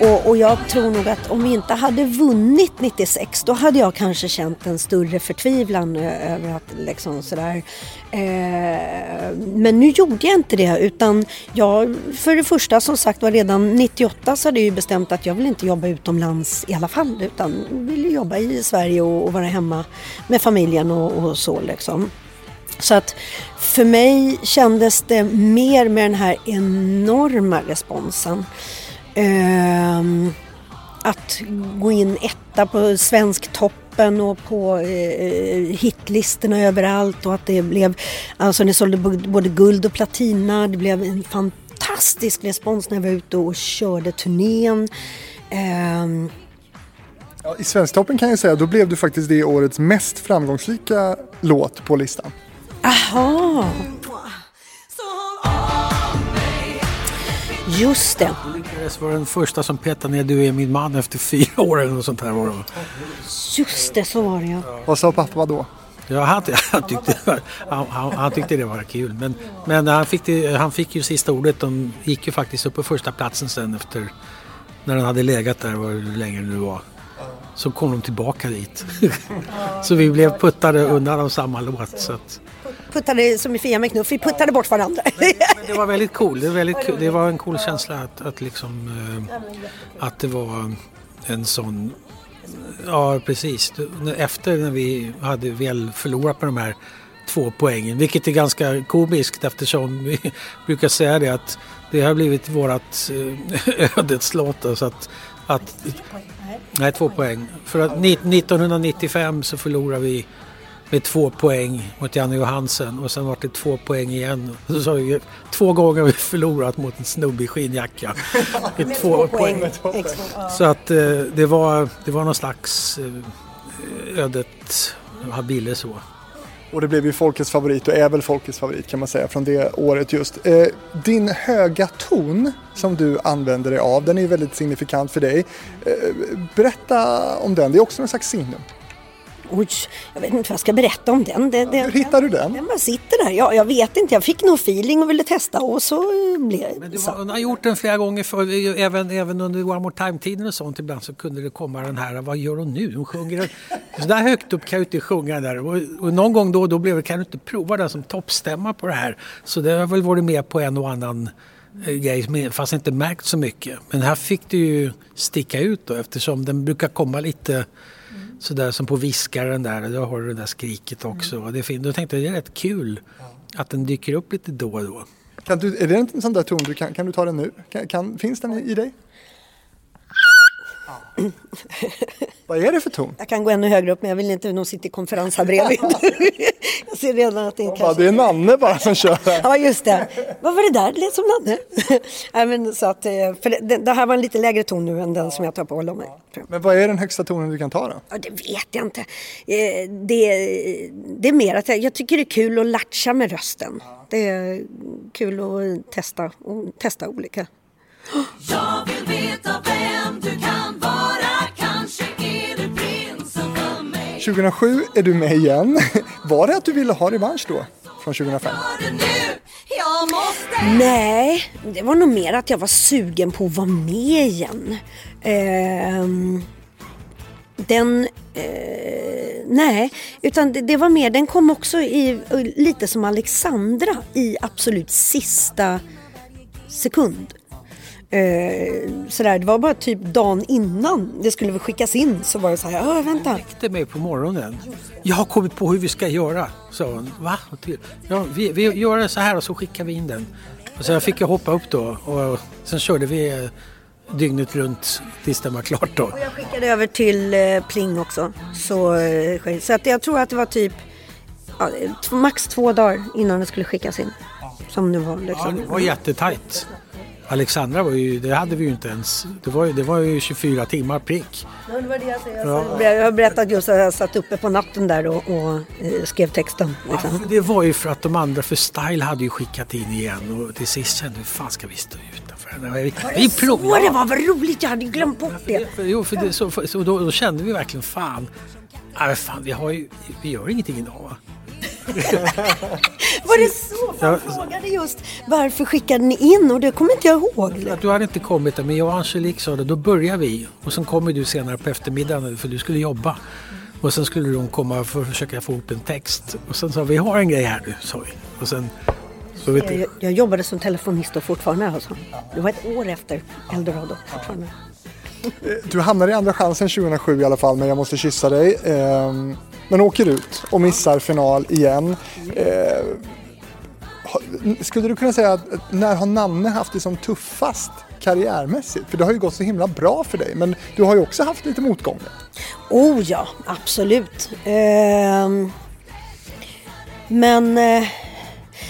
Och, och jag tror nog att om vi inte hade vunnit 96 då hade jag kanske känt en större förtvivlan eh, över att liksom sådär. Eh, men nu gjorde jag inte det utan jag, för det första som sagt var redan 98 så hade jag ju bestämt att jag vill inte jobba utomlands i alla fall utan vill jobba i Sverige och, och vara hemma med familjen och, och så liksom. Så att för mig kändes det mer med den här enorma responsen. Ehm, att gå in etta på Svensktoppen och på eh, hitlistorna överallt och att det blev, alltså det sålde både guld och platina. Det blev en fantastisk respons när jag var ute och körde turnén. Ehm, Ja, I Svensktoppen kan jag säga, då blev du faktiskt det årets mest framgångsrika låt på listan. aha, just det. Det var den första som petade ner Du är min man efter fyra år eller något sånt här var det. Just det, så var det ja. Vad sa pappa då? Ja, han, han, tyckte, han, han, han tyckte det var kul. Men, men han, fick det, han fick ju sista ordet. De gick ju faktiskt upp på första platsen sen efter när den hade legat där hur länge det nu var. Så kom de tillbaka dit. så vi blev puttade undan av samma låt. Så att, Puttade som i Fia med knuff, vi puttade bort varandra. men det var väldigt cool. Det, var väldigt, kul. det var en cool känsla att, att, liksom, eh, att det var en sån... Ja, precis. Efter när vi hade väl förlorat på de här två poängen, vilket är ganska komiskt eftersom vi brukar säga det att det har blivit vårat eh, ödets låt. då, Så att, att, nej, två poäng. För att ni- 1995 så förlorade vi med två poäng mot Janne Johansen och sen var det två poäng igen. Så sa vi, två gånger har vi förlorat mot en snubbe i skinnjacka. Med två poäng. Så att eh, det, var, det var någon slags eh, ödet habile så. Och det blev ju folkets favorit och är väl folkets favorit kan man säga från det året just. Eh, din höga ton som du använder dig av, den är ju väldigt signifikant för dig. Eh, berätta om den, det är också någon slags signum. Oj, jag vet inte vad jag ska berätta om den. Det, det, Hur hittar du den? Den bara sitter där. Ja, jag vet inte, jag fick nog feeling och ville testa och så blev Men det så. hon har gjort den flera gånger för, även, även under One More Time-tiden och sånt ibland så kunde det komma den här, vad gör hon nu? Hon sjunger, så där högt upp kan jag inte sjunga där. Och, och någon gång då och då blev det, kan du inte prova den som toppstämma på det här? Så det har väl varit med på en och annan eh, grej, men- fast inte märkt så mycket. Men här fick det ju sticka ut då eftersom den brukar komma lite sådär som på viskaren där, då har du det där skriket också. Och det är. Då tänkte jag det är rätt kul att den dyker upp lite då och då. Kan du, är det en sån där ton, du kan, kan du ta den nu? Kan, kan, finns den i, i dig? Vad är det för ton? Jag kan gå ännu högre upp men jag vill inte, de sitter i konferens här bredvid. jag ser redan att det är kanske... det är Nanne bara som kör här. Ja just det. Vad var det där? Det lät som Nanne. Nej, men så att, eh, för det, det här var en lite lägre ton nu än den som jag tar på hålla mig. Men vad är den högsta tonen du kan ta då? Ja, det vet jag inte. Eh, Det, det är mer att jag, jag tycker det är kul att latcha med rösten. Det är kul att testa, och testa olika. Jag vill veta vem du kan 2007 är du med igen. Var det att du ville ha revansch då? Från 2005? Nej, det var nog mer att jag var sugen på att vara med igen. Eh, den... Eh, nej, utan det, det var mer, den kom också i, lite som Alexandra i absolut sista sekund. Eh, sådär, det var bara typ dagen innan det skulle skickas in så var det så här, ja vänta. väckte mig på morgonen. Jag har kommit på hur vi ska göra, sa hon. Va? Ja, vi, vi gör det så här och så skickar vi in den. Och så fick jag hoppa upp då och sen körde vi eh, dygnet runt tills den var klart då. Och jag skickade över till eh, Pling också. Så, eh, så att jag tror att det var typ ja, max två dagar innan det skulle skickas in. Som det var Ja, liksom. det var jättetajt. Alexandra var ju, det hade vi ju inte ens. Det var ju, det var ju 24 timmar prick. Ja, det var det jag, säger. jag har berättat just att jag satt uppe på natten där och, och eh, skrev texten. Liksom. Det var ju för att de andra, för Style hade ju skickat in igen och till sist kände vi, hur fan ska vi stå utanför? Vi, vi Så provar. det var vad roligt, jag hade glömt bort det. För, jo, för det, så, för, så då, då kände vi verkligen fan, nej fan vi, har ju, vi gör ingenting idag va? Var det så? För jag Ja. frågade just varför skickade ni in och det kommer inte jag ihåg. Du hade inte kommit där, men jag och Angelique sa det, då börjar vi. Och sen kommer du senare på eftermiddagen för du skulle jobba. Och sen skulle de komma för att försöka få ihop en text. Och sen sa vi, vi har en grej här nu, sa vi. Och sen, så vet Jag, jag jobbade som telefonist och fortfarande alltså. Det var ett år efter Eldorado fortfarande. Eh, du hamnar i Andra chansen 2007 i alla fall, men jag måste kyssa dig. Ehm, men åker ut och missar final igen. Eh, skulle du kunna säga att när har Nanne haft det som tuffast karriärmässigt? För det har ju gått så himla bra för dig, men du har ju också haft lite motgångar. Oh ja, absolut. Ehm, men eh,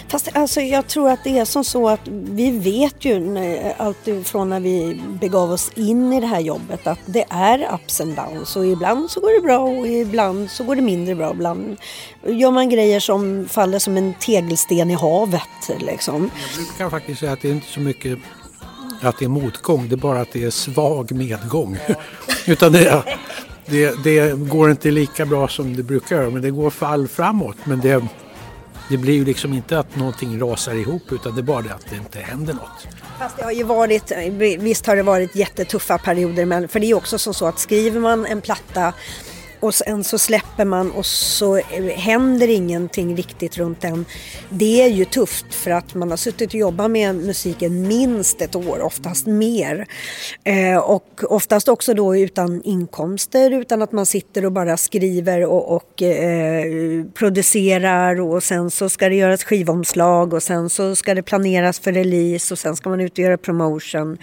fast alltså, jag tror att det är som så att vi vet ju när- eh, allt från när vi begav oss in i det här jobbet att det är ups and downs och ibland så går det bra och ibland så går det mindre bra. Ibland gör man grejer som faller som en tegelsten i havet liksom. jag brukar faktiskt säga att det är inte så mycket att det är motgång, det är bara att det är svag medgång. Utan det, det, det går inte lika bra som det brukar göra, men det går fall framåt. Men det, det blir ju liksom inte att någonting rasar ihop, utan det är bara det att det inte händer något. Fast det har ju varit, visst har det varit jättetuffa perioder men för det är ju också som så att skriver man en platta och sen så släpper man och så eh, händer ingenting riktigt runt den. Det är ju tufft för att man har suttit och jobbat med musiken minst ett år, oftast mer. Eh, och oftast också då utan inkomster, utan att man sitter och bara skriver och, och eh, producerar och sen så ska det göras skivomslag och sen så ska det planeras för release och sen ska man ut och göra promotion.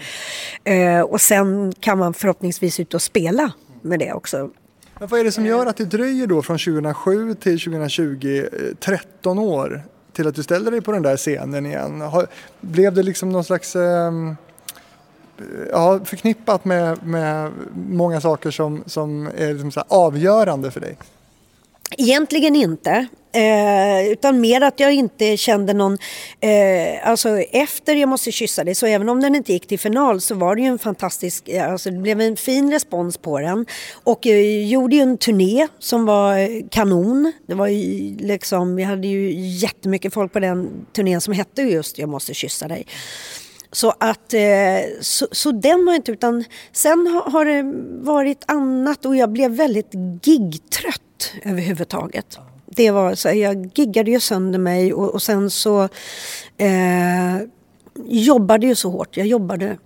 Eh, och sen kan man förhoppningsvis ut och spela med det också. Men vad är det som gör att det dröjer då från 2007 till 2020, eh, 13 år, till att du ställer dig på den där scenen igen? Har, blev det liksom någon slags ehm, ja, förknippat med, med många saker som, som är liksom avgörande för dig? Egentligen inte. Eh, utan mer att jag inte kände någon... Eh, alltså efter Jag måste kyssa dig, så även om den inte gick till final så var det ju en fantastisk... Eh, alltså det blev en fin respons på den. Och jag gjorde ju en turné som var eh, kanon. Det var ju liksom... Vi hade ju jättemycket folk på den turnén som hette just Jag måste kyssa dig. Så att, så, så den var inte, utan sen har, har det varit annat och jag blev väldigt gigtrött överhuvudtaget. Det var så, jag giggade ju sönder mig och, och sen så eh, jobbade ju så hårt. Jag jobbade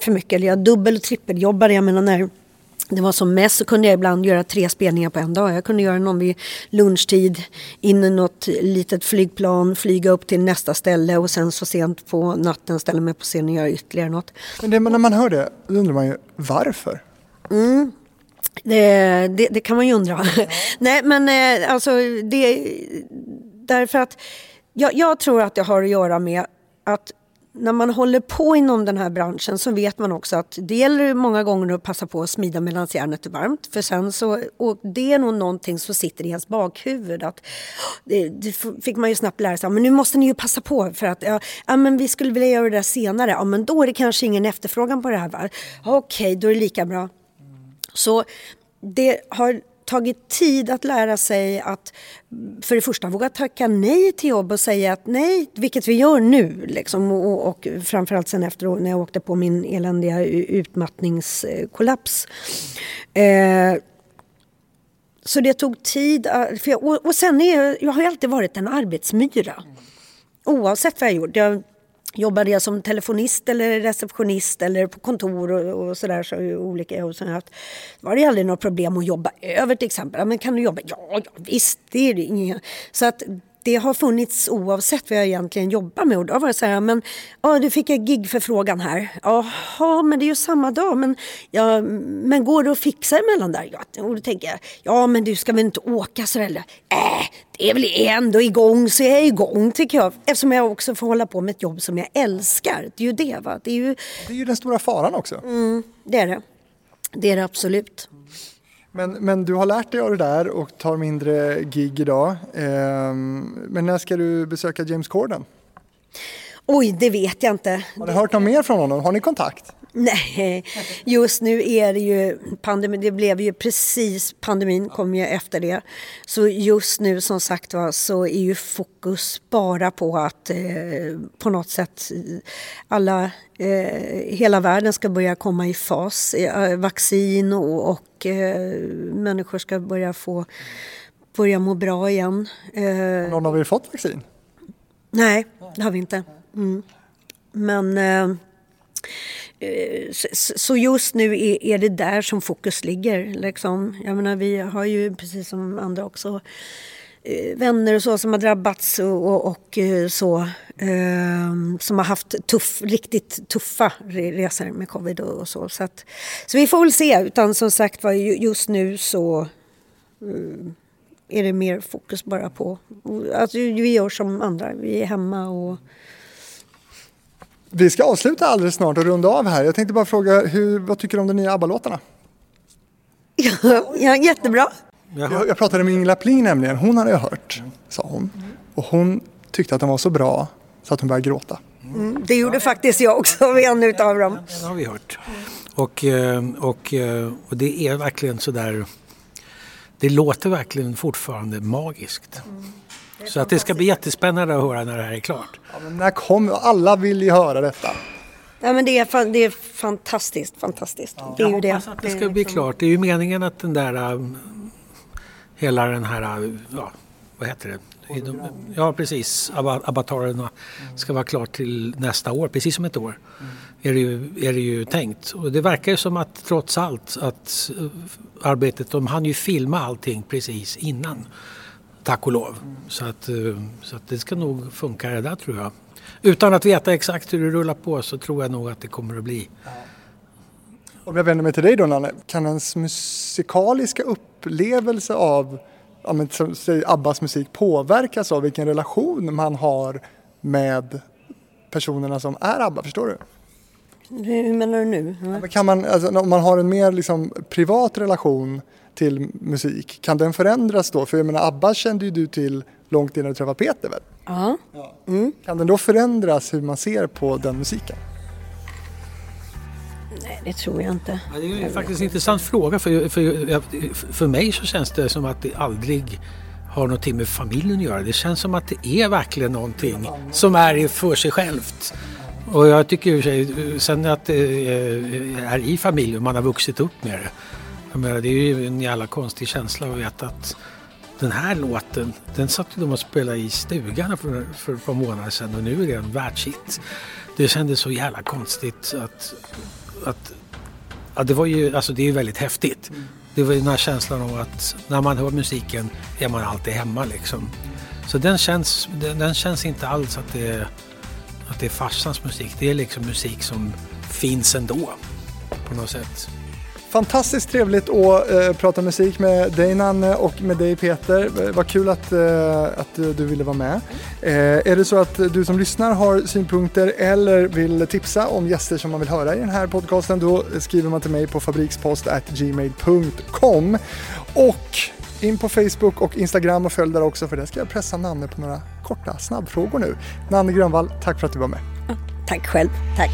för mycket, eller jag dubbel och trippeljobbade. Jag menar när det var som mest så kunde jag ibland göra tre spelningar på en dag. Jag kunde göra någon vid lunchtid, in i något litet flygplan, flyga upp till nästa ställe och sen så sent på natten ställa mig på scenen och göra ytterligare något. Men det, när man hör det, då undrar man ju varför? Det, det, det kan man ju undra. Nej men eh, alltså det därför att jag, jag tror att det har att göra med att när man håller på inom den här branschen så vet man också att det gäller många gånger att passa på att smida medan järnet är varmt. För sen så, och det är nog någonting som sitter i ens bakhuvud. Att, det, det fick man ju snabbt lära sig, men nu måste ni ju passa på för att ja, ja, men vi skulle vilja göra det där senare. Ja, men då är det kanske ingen efterfrågan på det här. va? Okej, då är det lika bra. Så det har tagit tid att lära sig att för det första våga tacka nej till jobb och säga att nej, vilket vi gör nu. Liksom, och, och framförallt sen efter när jag åkte på min eländiga utmattningskollaps. Eh, så det tog tid. Eh, för jag, och, och sen är jag, jag har alltid varit en arbetsmyra. Oavsett vad jag gjort. Jag jobbade jag som telefonist eller receptionist eller på kontor och, och sådär. Så olika jobb som jag haft. var det aldrig något problem att jobba över till exempel. Ja, Men kan du jobba? Ja, ja visst. Det är det inga. Så att det har funnits oavsett vad jag egentligen jobbar med. Och då var det så här, men ja, du fick en gigförfrågan här. Jaha, men det är ju samma dag. Men, ja, men går det att fixa emellan där? Ja, och då tänker jag, ja men du ska väl inte åka så eller? Äh, det är väl ändå igång så jag är igång tycker jag. Eftersom jag också får hålla på med ett jobb som jag älskar. Det är ju det va. Det är ju, Det är ju den stora faran också. det är det. Det är det absolut. Men, men du har lärt dig av det där och tar mindre gig idag. Ehm, men när ska du besöka James Corden? Oj, det vet jag inte. Har du hört något mer från honom? Har ni kontakt? Nej, just nu är det ju pandemi. Det blev ju precis, pandemin kom ju efter det. Så just nu som sagt var så är ju fokus bara på att eh, på något sätt alla, eh, hela världen ska börja komma i fas. Eh, vaccin och, och eh, människor ska börja få börja må bra igen. Eh, Någon av er fått vaccin? Nej, det har vi inte. Mm. Men eh, Eh, så, just nu är, det där som fokus ligger. Liksom. Jag menar, vi har ju precis som andra också eh, vänner och så som har drabbats och, och, och eh, så. Eh, som har haft tuff, riktigt tuffa resor med covid och, och så. Så, att, så vi får väl se. Utan som sagt var just nu så är det mer fokus bara på... Alltså, vi gör som andra, vi är hemma och... Vi ska avsluta alldeles snart och runda av här. Jag tänkte bara fråga, hur, vad tycker du om de nya ABBA-låtarna? ja, jättebra. Jag, jag pratade med Ingela Pling nämligen, hon hade jag hört, sa hon. Och hon tyckte att den var så bra så att hon började gråta. Mm, det gjorde faktiskt jag också vid en utav dem. Den har vi hört. Och, eh, och, eh, och det är verkligen sådär... Det låter verkligen fortfarande magiskt. Så att det ska bli jättespännande att höra när det här är klart. Ja, men när kommer, alla vill ju höra detta. Ja, men det, är, fan- det är fantastiskt, fantastiskt. Det är ju Jag det. hoppas att det ska bli liksom- klart. Det är ju meningen att den där... um, Hela den här... uh, Ja, vad heter det? Ja, precis. Ava- Avatarerna ska vara klart till nästa år, precis om ett år. Är, det ju, är det ju tänkt. Och det verkar ju som att trots allt att uh, arbetet, de hann ju filma allting precis innan. Tack och lov. Så, att, uh, så att det ska nog funka det där tror jag. Utan att veta exakt hur det rullar på så tror jag nog att det kommer att bli Om jag vänder mig till dig då Nanne, kan ens musikaliska upplevelse av ja, men, säg Abbas musik påverkas av vilken relation man har med personerna som är Abba, förstår du? Hur menar du nu? Ja, Kan man, alltså, om man har en mer liksom, privat relation till musik, kan den förändras då? För jag menar Abba kände ju du till långt innan du träffade Peter väl? Ja. Kan den då förändras hur man ser på den musiken? Nej, det tror jag inte. Ja, det är ju faktiskt en intressant fråga. För, för, för mig så känns det som att det aldrig har någonting med familjen att göra. Det känns som att det är verkligen någonting som är för sig självt. Och jag tycker sig, sen att det är i familjen och man har vuxit upp med det. Jag menar, det är ju en jävla konstig känsla att veta att den här låten, den satt ju de och spelade i stugan för, för ett par månader sedan och nu är det en världshit. Det kändes så jävla konstigt att, att Ja, det var ju, alltså det är ju väldigt häftigt. Det var ju den här känslan av att när man hör musiken är man alltid hemma liksom. Så den känns, den, den känns inte alls att det, att det är farsans musik. Det är liksom musik som finns ändå på något sätt. Fantastiskt trevligt att eh, prata musik med dig Nanne och med dig Peter. Eh, vad kul att, eh, att eh, du ville vara med. Eh, är det så att du som lyssnar har synpunkter eller vill tipsa om gäster som man vill höra i den här podcasten då skriver man till mig på fabrikspost@gmail.com och in på Facebook och Instagram och följ där också för där ska jag pressa Nanne på några korta snabbfrågor nu. Nanne Grönvall, tack för att du var med. Tack själv. Tack.